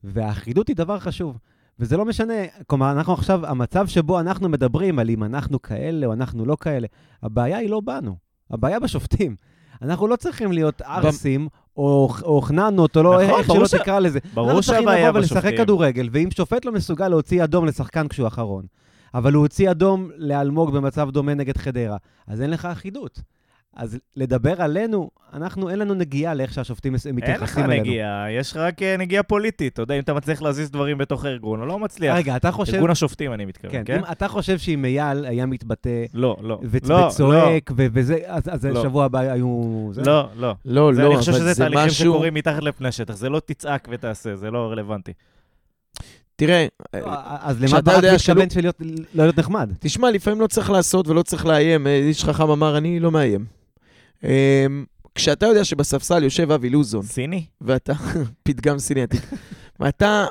והאחידות היא דבר חשוב. וזה לא משנה, כלומר, אנחנו עכשיו, המצב שבו אנחנו מדברים על אם אנחנו כאלה או אנחנו לא כאלה, הבעיה היא לא בנו, הבעיה בשופטים. אנחנו לא צריכים להיות ערסים, או, חננות, או לא, נכון, איך שלא ש- תקרא לזה. ברור אנחנו צריכים שהבעיה לבוא ולשחק בשופטים. כדורגל, ואם שופט לא מסוגל להוציא אדום לשחקן כשהוא אחרון, אבל הוא הוציא אדום לאלמוג במצב דומה נגד חדרה, אז אין לך אחידות. אז לדבר עלינו, אנחנו, אין לנו נגיעה לאיך שהשופטים מס- אין לך מתייחסים אלינו. נגיעה, יש רק אה, נגיעה פוליטית. אתה יודע, אם אתה מצליח להזיז דברים בתוך הארגון, או לא מצליח. רגע, אתה חושב... ארגון השופטים, אני מתכוון, כן, כן? אם אתה חושב שאם אייל היה מתבטא לא, לא. וצ- לא, וצועק, ו- וזה, אז אז לא. שבוע הבא היו... זה? לא, לא. לא, זה- לא, אני חושב שזה זה תהליכים משהו... שקורים מתחת לפני השטח. זה לא תצעק ותעשה, זה לא רלוונטי. תראה, אז למה ברק יודע מתכוון של להיות- לא להיות נחמד? תשמע, לפעמים לא צריך לעשות ולא צריך לאיים. אה, איש חכם אמר, אני לא מאיים. אה, כשאתה יודע שבספסל יושב אבי לוזון, סיני? ואתה, פתגם סיני עתיק, ואתה,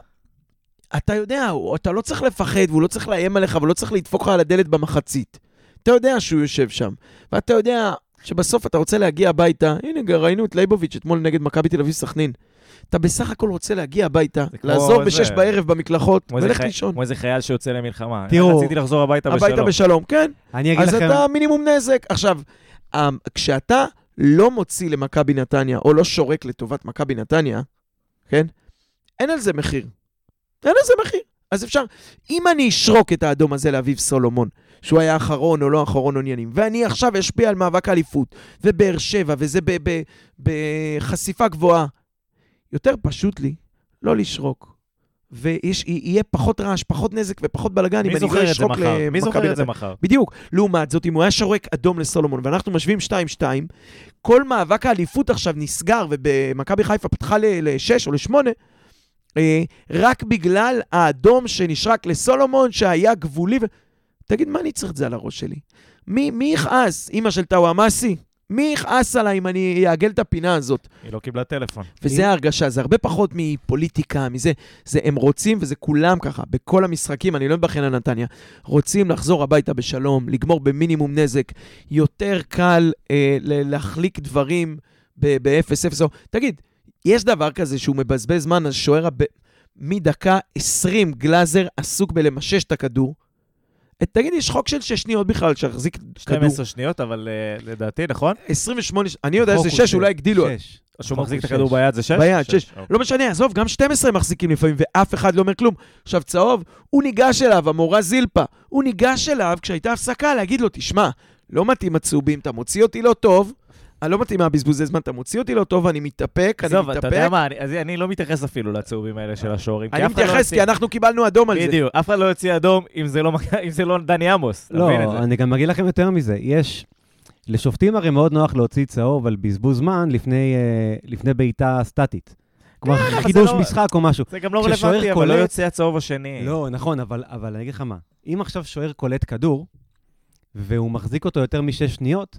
אתה יודע, אתה לא צריך לפחד, והוא לא צריך לאיים עליך, ולא צריך לדפוק לך על הדלת במחצית. אתה יודע שהוא יושב שם, ואתה יודע שבסוף אתה רוצה להגיע הביתה, הנה, ראינו את לייבוביץ' אתמול נגד מכבי תל אביב סכנין. אתה בסך הכל רוצה להגיע הביתה, לעזוב זה- בשש בערב במקלחות, ולך לישון. כמו איזה חייל שיוצא למלחמה. תראו, רציתי לחזור הביתה בשלום. הביתה בשלום, כן. אני אגיד אז לכם... אתה מינימום נזק. עכשיו, כשאתה לא מוציא למכבי נתניה, או לא שורק לטובת מכבי נתניה, כן? אין על זה מחיר. אין על זה מחיר. אז אפשר, אם אני אשרוק את האדום הזה לאביב סולומון, שהוא היה אחרון או לא אחרון עניינים, ואני עכשיו אשפיע על מאבק האליפות, ובאר שבע, וזה בחשיפה גבוהה, יותר פשוט לי לא לשרוק. ויהיה פחות רעש, פחות נזק ופחות בלאגן אם מי אני לא אשרוק מחר? מי למכבי זוכר את זה נתניה. מחר? בדיוק. לעומת זאת, אם הוא היה שורק אדום לסולומון, ואנחנו משווים 2-2, כל מאבק האליפות עכשיו נסגר, ובמכבי חיפה פתחה ל-6 או ל-8, רק בגלל האדום שנשרק לסולומון, שהיה גבולי. ו... תגיד, מה אני צריך את זה על הראש שלי? מי, מי יכעס? אימא של טאוואמאסי? מי יכעס עליי אם אני אעגל את הפינה הזאת? היא לא קיבלה טלפון. וזה ההרגשה, זה הרבה פחות מפוליטיקה, מזה. זה הם רוצים, וזה כולם ככה, בכל המשחקים, אני לא מבחן על נתניה, רוצים לחזור הביתה בשלום, לגמור במינימום נזק. יותר קל אה, להחליק דברים ב-0-0. תגיד, יש דבר כזה שהוא מבזבז זמן, אז שוער הב... מדקה 20 גלאזר עסוק בלמשש את הכדור. תגיד, יש חוק של 6 שניות בכלל שיחזיק כדור. 12 שניות, אבל אה, לדעתי, נכון? 28, ש- אני יודע שזה חוק הוא 6, אולי הגדילו. שש. שהוא חוק מחזיק את הכדור. ביד זה 6? ביד, שש. לא משנה, עזוב, גם 12 מחזיקים לפעמים, ואף אחד לא אומר כלום. עכשיו, צהוב, הוא ניגש אליו, המורה זילפה, הוא ניגש אליו כשהייתה הפסקה להגיד לו, תשמע, לא מתאים הצהובים, אתה מוציא אותי לא טוב, אני לא מתאים מהבזבוזי זמן, אתה מוציא אותי לא טוב, אני מתאפק, אני עזוב, אתה יודע מתאפק. מה, אני- אז אני לא מתייחס אפילו לצהובים האלה של השוערים. אני לא מתייחס, יוציא- כי אנחנו קיבלנו אדום על זה. בדיוק, אף אחד לא יוציא אדום אם זה לא אם זה לא דני עמוס. לא? אני גם אגיד לכם יותר מזה. יש... לשופטים הרי מאוד נוח להוציא צהוב על בזבוז זמן לפני, אה, לפני בעיטה סטטית. כלומר, כן, חידוש לא- משחק או משהו. זה גם לא רלוונטי, אבל לא קולט- יוצא הצהוב השני. לא, נכון, אבל, אבל אני אגיד לך מה. אם עכשיו שוער קולט כדור, והוא מחזיק אותו יותר משש שניות,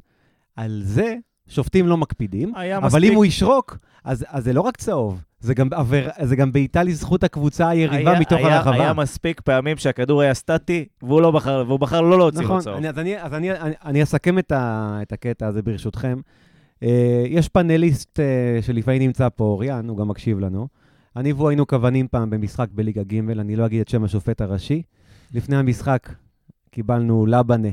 על זה שופטים לא מקפידים. אבל מספיק- אם הוא ישרוק, אז, אז זה לא רק צהוב, זה גם, עבר, זה גם בעיטה לזכות הקבוצה היריבה היה- מתוך היה- הרחבה. היה מספיק פעמים שהכדור היה סטטי, והוא לא בחר, והוא בחר לא להוציא לו נכון, צהוב. אני, אז, אני, אז אני, אני, אני אסכם את, ה, את הקטע הזה ברשותכם. אה, יש פאנליסט אה, שלפעמים נמצא פה, אוריאן, הוא גם מקשיב לנו. אני והוא היינו כוונים פעם במשחק בליגה ג', אני לא אגיד את שם השופט הראשי. לפני המשחק קיבלנו לבנה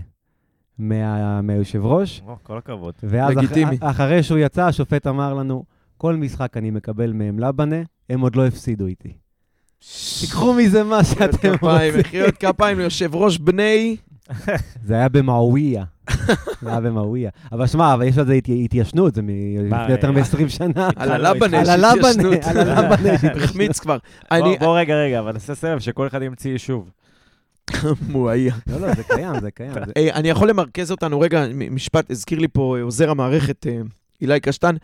מה, מהיושב ראש, או, כל הכבוד. ואז אח, לגיטימי. אחרי שהוא יצא, השופט אמר לנו, כל משחק אני מקבל מהם לבנה, הם עוד לא הפסידו איתי. תיקחו מזה מה שאתם רוצים. מחיאות כפיים ליושב ראש בני. זה היה במעוויה. זה היה במעוויה. אבל שמע, אבל יש על זה התי- התיישנות, זה מ- מה, לפני יותר אה, מ-20 שנה. על הלבנה, על יש התיישנות. על הלבנה יש התיישנות. החמיץ כבר. בוא רגע, רגע, אבל נעשה סבב שכל אחד ימציא יישוב. מועיה. לא, לא, זה קיים, זה קיים. אני יכול למרכז אותנו רגע, משפט, הזכיר לי פה אה, עוזר המערכת, אה, אילי קשטן.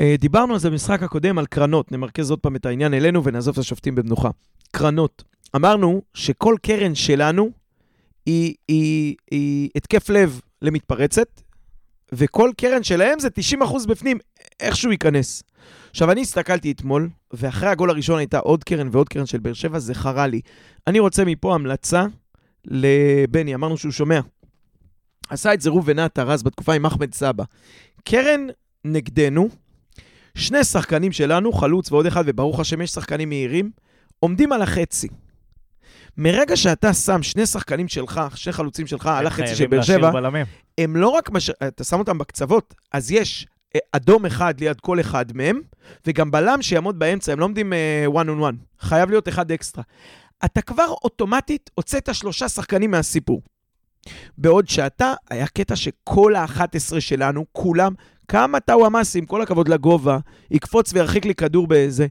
אה, דיברנו על זה במשחק הקודם, על קרנות. נמרכז עוד פעם את העניין אלינו ונעזוב את השופטים במנוחה. קרנות. אמרנו שכל קרן שלנו היא, היא, היא התקף לב למתפרצת, וכל קרן שלהם זה 90% בפנים, איכשהו ייכנס. עכשיו, אני הסתכלתי אתמול, ואחרי הגול הראשון הייתה עוד קרן ועוד קרן של באר שבע, זה חרה לי. אני רוצה מפה המלצה לבני, אמרנו שהוא שומע. עשה את זה ראובן עטר אז בתקופה עם אחמד סבא. קרן נגדנו, שני שחקנים שלנו, חלוץ ועוד אחד, וברוך השם יש שחקנים מהירים, עומדים על החצי. מרגע שאתה שם שני שחקנים שלך, שני חלוצים שלך על החצי של באר שבע. הם לא רק, מש... אתה שם אותם בקצוות, אז יש אדום אחד ליד כל אחד מהם, וגם בלם שיעמוד באמצע, הם לא עומדים אה, one on one, חייב להיות אחד אקסטרה. אתה כבר אוטומטית הוצאת שלושה שחקנים מהסיפור. בעוד שאתה, היה קטע שכל ה-11 שלנו, כולם, כמה טאוואמאסי, עם כל הכבוד לגובה, יקפוץ וירחיק לי כדור באיזה...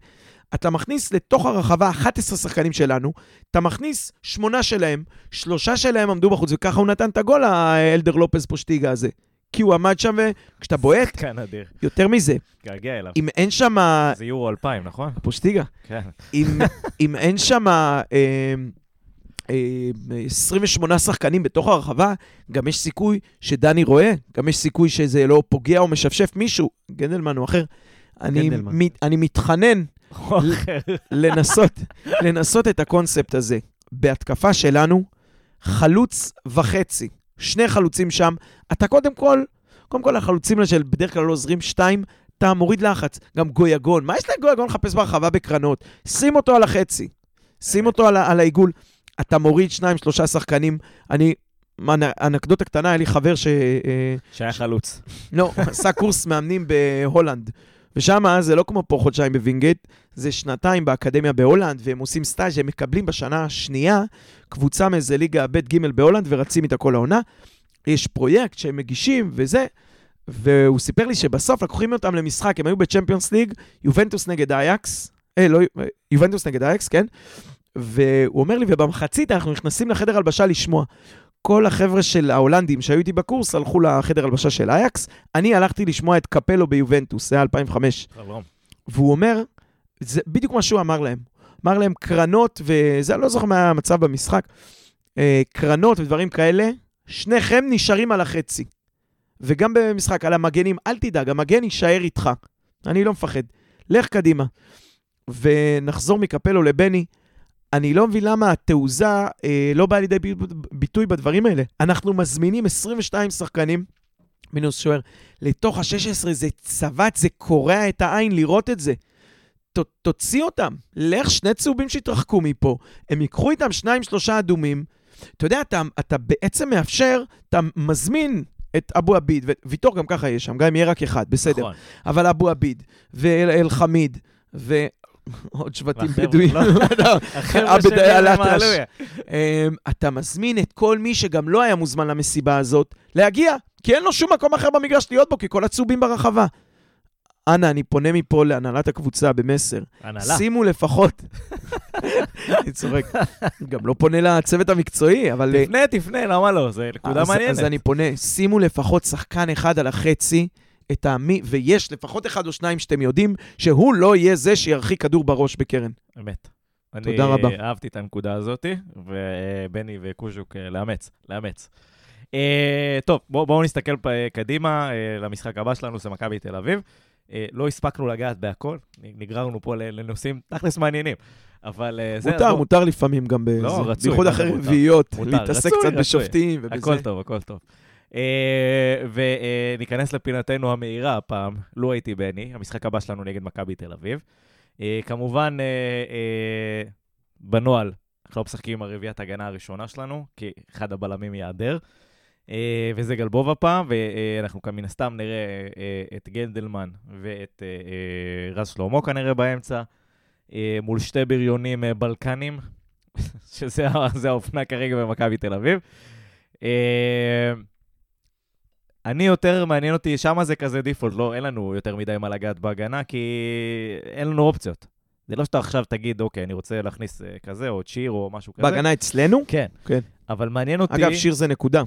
אתה מכניס לתוך הרחבה 11 שחקנים שלנו, אתה מכניס שמונה שלהם, שלושה שלהם עמדו בחוץ, וככה הוא נתן את הגול, האלדר לופז פושטיגה הזה. כי הוא עמד שם, וכשאתה בועט, שחקן אדיר. יותר מזה, געגע אליו. אם אין שם... זה יורו 2000, נכון? פושטיגה. כן. אם, אם אין שם אה, אה, 28 שחקנים בתוך הרחבה, גם יש סיכוי שדני רואה, גם יש סיכוי שזה לא פוגע או משפשף מישהו, גנדלמן או אחר. אני. מת, אני מתחנן. לנסות, לנסות את הקונספט הזה. בהתקפה שלנו, חלוץ וחצי, שני חלוצים שם, אתה קודם כל, קודם כל החלוצים האלה של בדרך כלל לא עוזרים שתיים, אתה מוריד לחץ. גם גויגון, מה יש לגויגון לחפש ברחבה בקרנות? שים אותו על החצי, שים אותו על, על העיגול. אתה מוריד שניים, שלושה שחקנים. אני, אנ- אנקדוטה קטנה, היה לי חבר ש... אה, שהיה חלוץ. לא, עשה קורס מאמנים בהולנד. ושם זה לא כמו פה חודשיים בווינגייט, זה שנתיים באקדמיה בהולנד, והם עושים סטאז', הם מקבלים בשנה השנייה קבוצה מאיזה ליגה ב' ג' בהולנד ורצים איתה כל העונה. יש פרויקט שהם מגישים וזה, והוא סיפר לי שבסוף לוקחים אותם למשחק, הם היו ב Champions League, יובנטוס נגד אייקס, אה, לא, יובנטוס נגד אייקס, כן? והוא אומר לי, ובמחצית אנחנו נכנסים לחדר הלבשה לשמוע. כל החבר'ה של ההולנדים שהיו איתי בקורס הלכו לחדר הלבשה של אייקס, אני הלכתי לשמוע את קפלו ביובנטוס, זה היה 2005. חלום. והוא אומר, זה בדיוק מה שהוא אמר להם. אמר להם קרנות, וזה, אני לא זוכר מה היה המצב במשחק, אה, קרנות ודברים כאלה, שניכם נשארים על החצי. וגם במשחק, על המגנים, אל תדאג, המגן יישאר איתך. אני לא מפחד. לך קדימה. ונחזור מקפלו לבני. אני לא מבין למה התעוזה אה, לא באה לידי בי- ביטוי בדברים האלה. אנחנו מזמינים 22 שחקנים, מינוס שוער, לתוך ה-16, זה צבט, זה קורע את העין לראות את זה. ת, תוציא אותם, לך שני צהובים שיתרחקו מפה, הם ייקחו איתם שניים, שלושה אדומים. אתה יודע, אתה, אתה בעצם מאפשר, אתה מזמין את אבו עביד, וויטור גם ככה יש שם, גם אם יהיה רק אחד, בסדר. נכון. אבל אבו עביד, ואל-חמיד, ועוד שבטים בדואים. לא. החבר'ה עבד של אל-אטרש. מעלויה. אמ, אתה מזמין את כל מי שגם לא היה מוזמן למסיבה הזאת, להגיע, כי אין לו שום מקום אחר במגרש להיות בו, כי כל הצהובים ברחבה. אנא, אני פונה מפה להנהלת הקבוצה במסר. הנהלה. שימו לפחות... אני צוחק. גם לא פונה לצוות המקצועי, אבל... אה, תפנה, תפנה, למה לא? זו נקודה מעניינת. אז אני פונה, שימו לפחות שחקן אחד על החצי, את המי, ויש לפחות אחד או שניים שאתם יודעים, שהוא לא יהיה זה שירחיק כדור בראש בקרן. אמת. תודה רבה. אני אהבתי את הנקודה הזאת, ובני וקוז'וק, אה, לאמץ, לאמץ. אה, טוב, בואו בוא נסתכל פ- קדימה אה, למשחק הבא שלנו, זה מכבי תל אביב. אה, לא הספקנו לגעת בהכל, נגררנו פה לנושאים תכלס מעניינים, אבל אה, זה... מותר, בוא- מותר לפעמים גם בזה. לא, רצוי, בייחוד אחרי? רביעיות, להתעסק רצוי, קצת רצוי. בשופטים ובזה. הכל טוב, הכל טוב. וניכנס לפינתנו המהירה הפעם, לו הייתי בני, המשחק הבא שלנו נגד מכבי תל אביב. אה, כמובן, אה, אה, בנוהל, אנחנו לא משחקים עם הרביעיית ההגנה הראשונה שלנו, כי אחד הבלמים ייעדר. אה, וזה גלבוב הפעם, ואנחנו כאן מן הסתם נראה אה, את גנדלמן ואת אה, אה, רז שלמה כנראה באמצע, אה, מול שתי בריונים אה, בלקנים, שזה האופנה כרגע במכבי תל אביב. אני יותר מעניין אותי, שמה זה כזה דיפולט, לא, אין לנו יותר מדי מה לגעת בהגנה, כי אין לנו אופציות. זה לא שאתה עכשיו תגיד, אוקיי, אני רוצה להכניס אה, כזה, או צ'יר, או משהו כזה. בהגנה אצלנו? כן. כן. אבל מעניין אותי... אגב, שיר זה נקודה.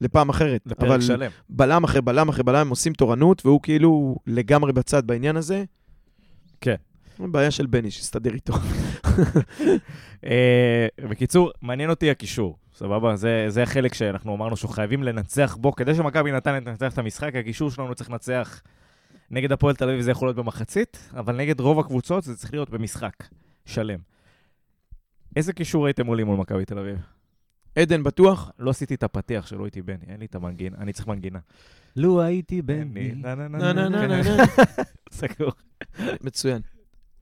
לפעם אחרת. לפרק אבל שלם. בלם אחרי בלם אחרי בלם, הם עושים תורנות, והוא כאילו לגמרי בצד בעניין הזה. כן. בעיה של בני, שיסתדר איתו. אה, בקיצור, מעניין אותי הקישור, סבבה? זה, זה החלק שאנחנו אמרנו שאנחנו חייבים לנצח בו. כדי שמכבי נתניה תנצח את המשחק, הקישור שלנו צריך לנצח נגד הפועל תל אביב, זה יכול להיות במחצית, אבל נגד רוב הקבוצות זה צריך להיות במשחק שלם. איזה קישור הייתם עולים מול מכבי תל אביב? עדן בטוח? לא עשיתי את הפתיח שלא הייתי בני, אין לי את המנגינה, אני צריך מנגינה. לו הייתי בני. נה, נה, נה, נה, נה, נה, נה, נה. סגור. מצוין.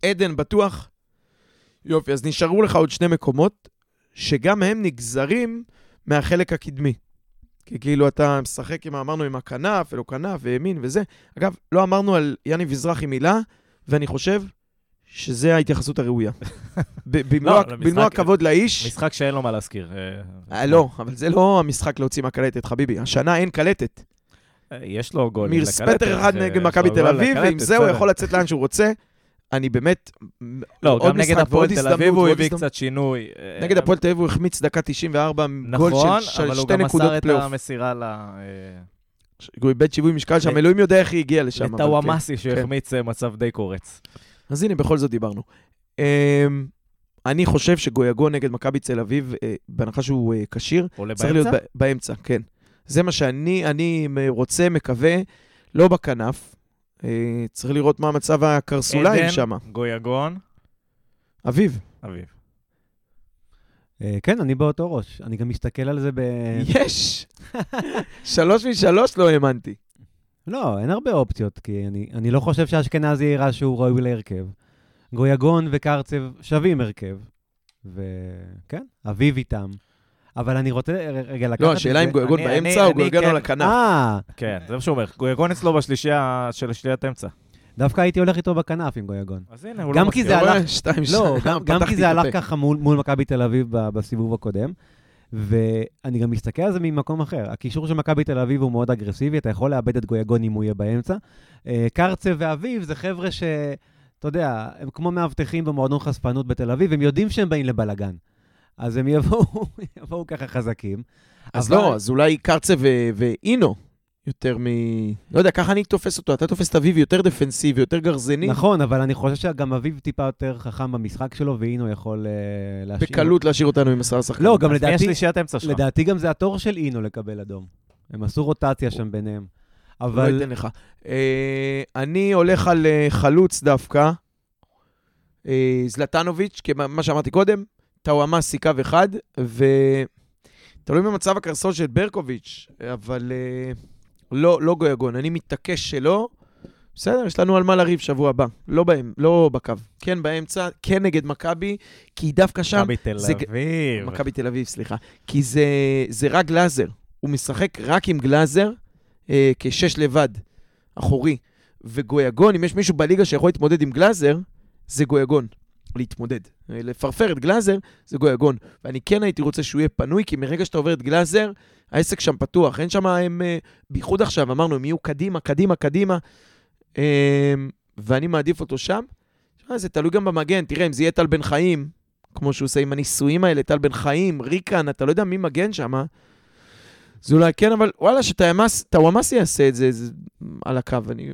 עדן בטוח? יופי, אז נשארו לך עוד שני מקומות, שגם הם נגזרים מהחלק הקדמי. כי כאילו אתה משחק עם, אמרנו, עם הכנף, ולא כנף, וימין וזה. אגב, לא אמרנו על יאני מזרחי מילה, ואני חושב שזה ההתייחסות הראויה. במלוא לא, במלוא הכבוד לאיש, משחק שאין לו מה להזכיר. אה, אה, לא, אבל זה לא המשחק להוציא מהקלטת, חביבי. השנה אין קלטת. אה, יש לו גולים מירספטר אחד אה, נגד מכבי תל גול אביב, ועם לקלטת, זה הוא. יכול לצאת לאן שהוא רוצה. אני באמת... לא, גם נגד משחק הפועל תל אביב הוא הביא. קצת שינוי. אה, נגד הפועל תל אביב הוא החמיץ דקה 94, גול נכון, של אבל הוא שתי גם נקודות מסר את פלייאוף. המסירה ל... אה, הוא איבד שיווי משקל שם, אלוהים יודע איך היא הגיעה לשם. אבל כן. שהחמיץ אה, מצב די קורץ. אז הנה, בכל זאת דיברנו. אמ, אני חושב שגויגון נגד מכבי תל אביב, אה, בהנחה שהוא אה, כשיר, צריך להיות באמצע? כן. זה מה שאני אני רוצה, מקווה, לא בכנף. אה, צריך לראות מה מצב הקרסוליים עדן, שם. גויגון, אביב, אביב. אה, כן, אני באותו ראש. אני גם מסתכל על זה ב... יש! שלוש משלוש לא האמנתי. לא, אין הרבה אופציות, כי אני, אני לא חושב שאשכנזי יראה שהוא ראוי להרכב. גויגון וקרצב שווים הרכב, וכן, אביב איתם. אבל אני רוצה רגע לקחת לא, את השאלה אם זה- גויגון באמצע או גויגון כן- על הכנף. אה, כן, זה מה שהוא אומר. גויגון אצלו בשלישייה של שלישיית אמצע. דווקא הייתי הולך איתו בכנף עם גויגון. אז הנה, הוא גם לא כי מסכים. לא, גם, גם כי זה הלך. ככה מול, מכבי תל אביב בסיבוב הקודם, ואני גם מסתכל על זה ממקום אחר. הקישור של מכבי תל אביב הוא מאוד אגרסיבי, אתה יכול לאבד את גויגון אם הוא יהיה באמצע. אה, קרצב ואביב זה חבר'ה ש... אתה יודע, הם כמו מאבטחים במועדון חשפנות בתל אביב, הם יודעים שהם באים לבלגן. אז הם יבואו, יבואו ככה חזקים. אז אבל- לא, אז אולי קרצה ו- ואינו יותר מ... לא יודע, ככה אני תופס אותו. אתה תופס את אביב יותר דפנסיבי, יותר גרזני. נכון, אבל אני חושב שגם אביב טיפה יותר חכם במשחק שלו, ואינו יכול אה, להשאיר... בקלות להשאיר אותנו עם עשרה שחקנים. לא, גם לדעתי, השלישיית אמצע שלך? לדעתי גם זה התור של אינו לקבל אדום. הם עשו רוטציה שם ביניהם. לא אבל אתן לך. אה, אני הולך על אה, חלוץ דווקא. אה, זלטנוביץ', מה שאמרתי קודם, טאוואמאסי קו אחד, ותלוי במצב הקרסול של ברקוביץ', אבל אה, לא, לא גויגון. אני מתעקש שלא. בסדר, יש לנו על מה לריב שבוע הבא. לא, בהם, לא בקו. כן באמצע, כן נגד מכבי, כי דווקא שם... מכבי תל זה- אביב. מכבי תל אביב, סליחה. כי זה, זה רק גלאזר. הוא משחק רק עם גלאזר אה, כשש לבד, אחורי. וגויגון, אם יש מישהו בליגה שיכול להתמודד עם גלאזר, זה גויגון. להתמודד. אה, לפרפר את גלאזר, זה גויגון. ואני כן הייתי רוצה שהוא יהיה פנוי, כי מרגע שאתה עובר את גלאזר, העסק שם פתוח. אין שם, הם, אה, בייחוד עכשיו, אמרנו, הם יהיו קדימה, קדימה, קדימה. אה, ואני מעדיף אותו שם. זה תלוי גם במגן. תראה, אם זה יהיה טל בן חיים, כמו שהוא עושה עם הניסויים האלה, טל בן חיים, ריקן, אתה לא יודע מי מגן שם. זה אולי כן, אבל וואלה, שטוואמאסי יעשה את זה, זה על הקו, אני...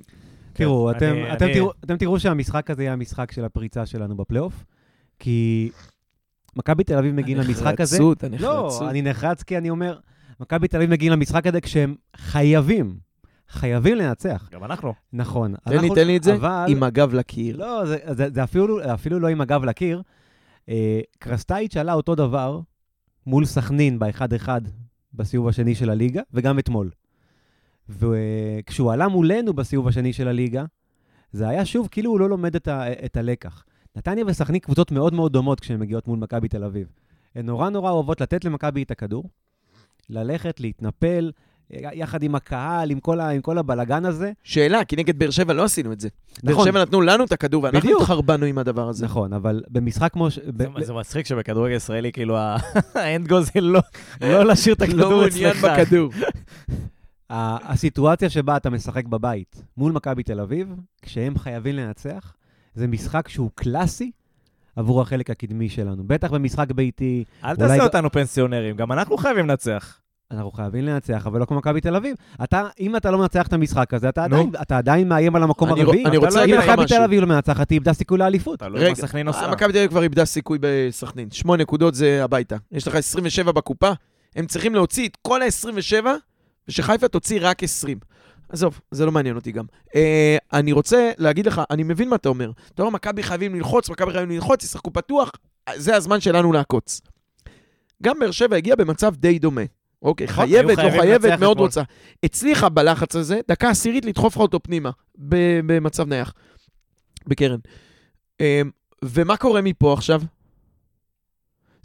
תראו, כן, אתם, אני- אתם, אני- תראו, אתם תראו שהמשחק הזה יהיה המשחק של הפריצה שלנו בפלייאוף, כי מכבי תל אביב מגיעים למשחק הזה... הנחרצות, לא, הנחרצות. אני נחרץ כי אני אומר, מכבי תל אביב מגיעים למשחק הזה כשהם חייבים, חייבים לנצח. גם אנחנו. נכון. תן לי, אנחנו- תן לי את זה, אבל... עם הגב לקיר. לא, זה, זה, זה אפילו, אפילו לא עם הגב לקיר. אה, קרסטייץ' עלה אותו דבר מול סכנין ב-1-1 בסיבוב השני של הליגה, וגם אתמול. וכשהוא עלה מולנו בסיבוב השני של הליגה, זה היה שוב כאילו הוא לא לומד את, ה, את הלקח. נתניה וסכנין קבוצות מאוד מאוד דומות כשהן מגיעות מול מכבי תל אביב. הן נורא נורא אוהבות לתת למכבי את הכדור, ללכת, להתנפל, יחד עם הקהל, עם כל, ה, עם כל הבלגן הזה. שאלה, כי נגד באר שבע לא עשינו את זה. באר נכון. שבע נתנו לנו את הכדור, ואנחנו בדיוק. התחרבנו עם הדבר הזה. נכון, אבל במשחק כמו... ש- ב- זה- זה מצחיק שבכדורגל ישראלי, כאילו, האנד גול זה לא לא להשאיר את לא הכדור מעוניין אצלך. בכדור. הסיטואציה שבה אתה משחק בבית מול מכבי תל אביב, כשהם חייבים לנצח, זה משחק שהוא קלאסי עבור החלק הקדמי שלנו. בטח במשחק ביתי, אל תעשה אותנו פנסיונרים, גם אנחנו חייבים לנצח. אנחנו חייבים לנצח, אבל לא כמו מכבי תל אביב. אתה, אם אתה לא מנצח את המשחק הזה, אתה. עדיין, אתה עדיין מאיים על המקום אני הרביעי. אני רוצה לא- להגיד אם לך מכבי משהו. תל אביב לא מנצחת, היא איבדה סיכוי לאליפות. רגע, סכנין אה. מכבי תל אביב כבר איבדה סיכוי בסכנין. שמונה נקודות זה הביתה. יש לך 27 בקופה, הם צריכים להוציא את כל ה-27, ושחיפה תוציא רק 20. עזוב, זה לא מעניין אותי גם. אה, אני רוצה להגיד לך, אני מבין מה אתה אומר. אתה אומר, מכבי חייבים ללחוץ, מכבי חייבים ללחוץ, ישחקו פתוח, זה הזמן שלנו לעקוץ. גם באר שבע הגיעה במצב די דומה. אוקיי, נכון, חייבת, לא חייבת, מאוד. רוצה. הצליחה בלחץ הזה, דקה עשירית לדחוף לך אותו פנימה, במצב נייח, בקרן. אה, ומה קורה מפה עכשיו?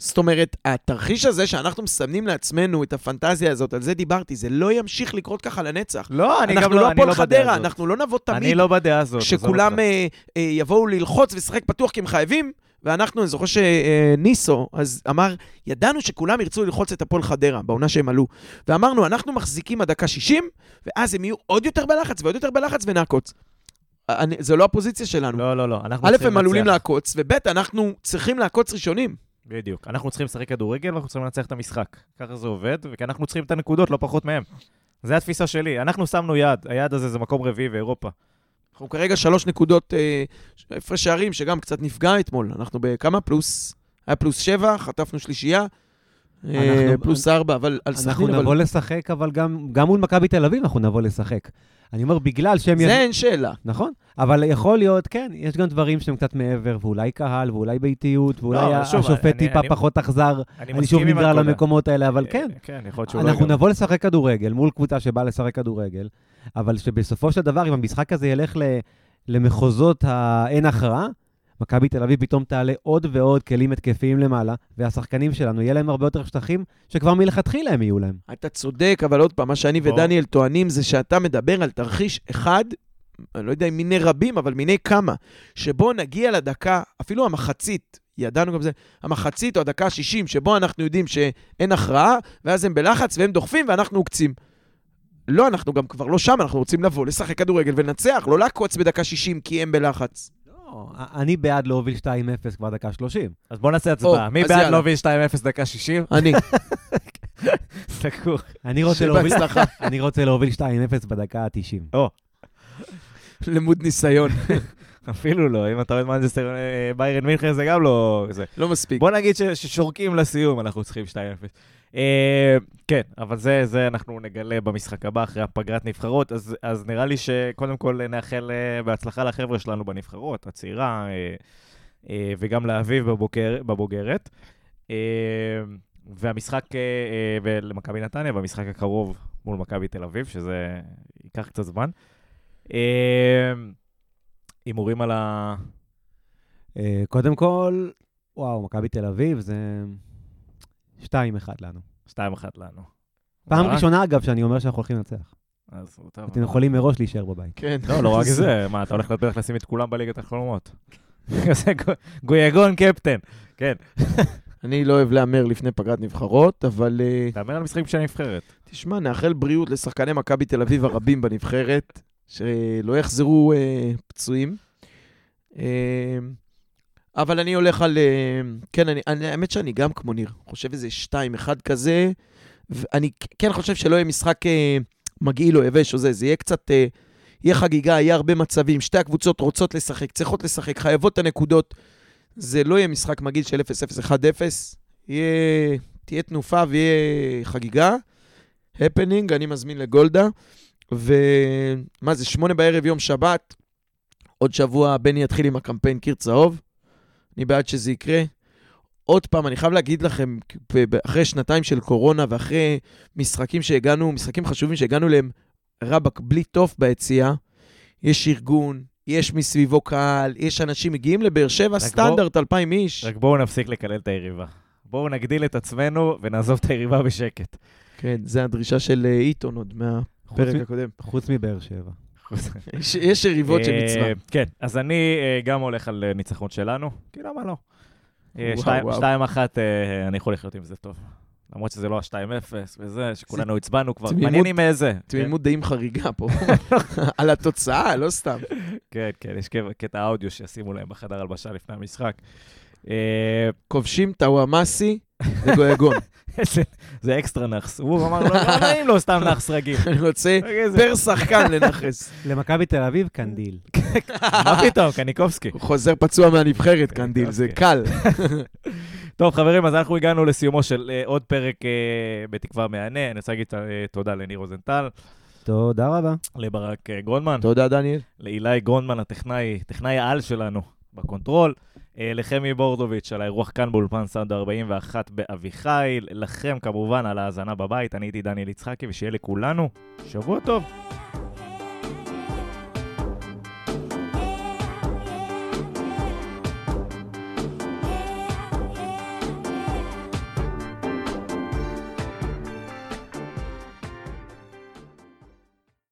זאת אומרת, התרחיש הזה שאנחנו מסמנים לעצמנו את הפנטזיה הזאת, על זה דיברתי, זה לא ימשיך לקרות ככה לנצח. לא, אני גם לא, לא אני לא בדעה חדרה, הזאת. אנחנו לא נבוא אני תמיד לא בדעה הזאת. שכולם. אה, אה, יבואו ללחוץ ולשחק פתוח כי הם חייבים, ואנחנו, אני זוכר שניסו, אז אמר, ידענו שכולם ירצו ללחוץ את הפועל חדרה, בעונה שהם עלו. ואמרנו, אנחנו מחזיקים עד דקה 60, ואז הם יהיו עוד יותר בלחץ ועוד יותר בלחץ ונעקוץ. אני, זה לא הפוזיציה שלנו. לא, לא, לא. א', הם עלולים. לעקוץ, וב', אנחנו צריכים לעקוץ ראשונים. בדיוק. אנחנו צריכים לשחק כדורגל ואנחנו צריכים לנצח את המשחק. ככה זה עובד, וכי אנחנו צריכים את הנקודות, לא פחות מהם. זה התפיסה שלי. אנחנו שמנו יעד, היעד הזה זה מקום רביעי באירופה. אנחנו כרגע שלוש נקודות אה, הפרש שערים, שגם קצת נפגע אתמול. אנחנו בכמה? פלוס, היה פלוס שבע, חטפנו שלישייה, אה, אנחנו- פלוס ארבע, אבל על אנחנו סכנין, נבוא אבל... לשחק, אבל גם, גם מול מכבי תל אביב אנחנו נבוא לשחק. אני אומר, בגלל שהם... זה אין שאלה. נכון, אבל יכול להיות, כן, יש גם דברים שהם קצת מעבר, ואולי קהל, ואולי ביתיות, ואולי לא, שוב, השופט אני- טיפה אני- פחות אכזר. אני אני שוב נגרר. למקומות האלה, אבל כן, אה, כן, יכול להיות שהוא לא אנחנו. נבוא לשחק כדורגל מול קבוצה שבאה לשחק כדורגל, אבל שבסופו של דבר, אם המשחק הזה ילך ל- למחוזות האין הכרעה, מכבי תל אביב פתאום תעלה עוד ועוד כלים התקפיים למעלה, והשחקנים שלנו, יהיה להם הרבה יותר שטחים, שכבר מלכתחילה הם יהיו להם. אתה צודק, אבל עוד פעם, מה שאני. ודניאל טוענים זה שאתה מדבר על תרחיש אחד, אני לא יודע אם מיני רבים, אבל מיני כמה, שבו נגיע לדקה, אפילו המחצית, ידענו גם זה, המחצית או הדקה ה-60, שבו אנחנו יודעים שאין הכרעה, ואז הם בלחץ והם דוחפים ואנחנו עוקצים. לא, אנחנו גם כבר לא שם, אנחנו רוצים לבוא, לשחק כדורגל ולנצח, לא לעקוץ בדקה 60 כי הם בלחץ. אני בעד להוביל 2-0 כבר דקה 30. אז בוא נעשה הצבעה. מי בעד. להוביל 2-0 דקה 60? אני, סגור. אני רוצה להוביל- שבהצלחה, אני רוצה להוביל 2-0 בדקה ה-90. למוד ניסיון, אפילו לא, אם אתה אוהד מנג'סטר אה, ביירן מינכן זה גם לא... זה. לא מספיק. בוא נגיד ש- ששורקים לסיום, אנחנו צריכים 2-0. אה, כן, אבל זה, זה אנחנו נגלה במשחק הבא, אחרי הפגרת נבחרות, אז, אז נראה לי שקודם כל נאחל אה, בהצלחה לחבר'ה שלנו בנבחרות, הצעירה, אה, אה, וגם לאביב בבוקר, בבוגרת. אה, והמשחק, אה, ולמכבי נתניה, במשחק הקרוב מול מכבי תל אביב, שזה ייקח קצת זמן. הימורים על ה... אה, קודם כל, וואו, מכבי תל אביב זה 2-1 לנו. 2-1 לנו. פעם? ראשונה, אגב, שאני אומר שאנחנו הולכים לנצח. אז טוב. אתם יכולים מראש להישאר בבית. כן. לא, לא רק זה, מה, אתה הולך בטח לשים את כולם בליגת החלומות. גויגון קפטן. כן, אני לא אוהב להמר לפני פגרת נבחרות, אבל אה, תאמר על משחקים של הנבחרת. תשמע, נאחל בריאות לשחקני מכבי תל אביב הרבים בנבחרת, שלא יחזרו אה, פצועים. אה, אבל אני הולך על... אה, כן, אני, אני, האמת שאני גם כמו ניר, חושב איזה 2-1 כזה, ואני כן חושב שלא יהיה משחק אה, מגעיל או יבש או זה, זה יהיה קצת... אה, יהיה חגיגה, יהיה הרבה מצבים, שתי הקבוצות רוצות לשחק, צריכות לשחק, חייבות את הנקודות. זה לא יהיה משחק מגעיל של 0-0-1-0, יהיה, תהיה תנופה ויהיה חגיגה. הפנינג, אני מזמין לגולדה. ומה זה, שמונה בערב יום שבת, עוד שבוע בני יתחיל עם הקמפיין קיר צהוב. אני בעד שזה יקרה. עוד פעם, אני חייב להגיד לכם, אחרי שנתיים של קורונה ואחרי משחקים שהגענו, משחקים חשובים שהגענו אליהם, רבאק, בלי תוף ביציאה, יש ארגון, יש מסביבו קהל, יש אנשים, מגיעים לבאר שבע, בוא- סטנדרט 2,000 איש. רק בואו נפסיק לקלל את היריבה. בואו נגדיל את עצמנו ונעזוב את היריבה בשקט. כן, זה הדרישה של אה, איתון עוד מהפרק חוץ מ- הקודם. חוצ מבאר שבע. יש- יריבות של אה, מצווה. כן, אז אני אה, גם הולך על אה, ניצחון שלנו, כי למה לא? אה, וואו, שתיים- וואו. שתיים אחת, אה, אני יכול לחיות עם זה טוב. למרות שזה לא ה-2-0 וזה, שכולנו הצבענו כבר. מעניין עם איזה. תמימות דעים חריגה פה. על התוצאה, לא סתם. כן, כן, יש קטע- אודיו שישימו להם בחדר הלבשה לפני המשחק. כובשים טוואמאסי וגויגון. זה אקסטרה נאחס. הוא אמר, לא לא נעים לו סתם נאחס רגיל. אני רוצה איזה- פר שחקן לנכס. למכבי תל אביב, קנדיל. מה פתאום, קניקובסקי. הוא חוזר פצוע מהנבחרת, קנדיל, זה אוקיי. קל. טוב, חברים, אז אנחנו הגענו לסיומו של אה, עוד פרק אה, בתקווה מהנה. אני רוצה להגיד אה, תודה לניר רוזנטל, תודה רבה. לברק גרונמן, תודה, דניאל. לאילי גרונמן, הטכנאי, טכנאי העל שלנו ב control, לחמי בורדוביץ' על האירוח כאן באולפן סאונד 41 באביחיל, לכם כמובן על ההאזנה בבית, אני הייתי דניאל יצחקי, ושיהיה לכולנו שבוע טוב.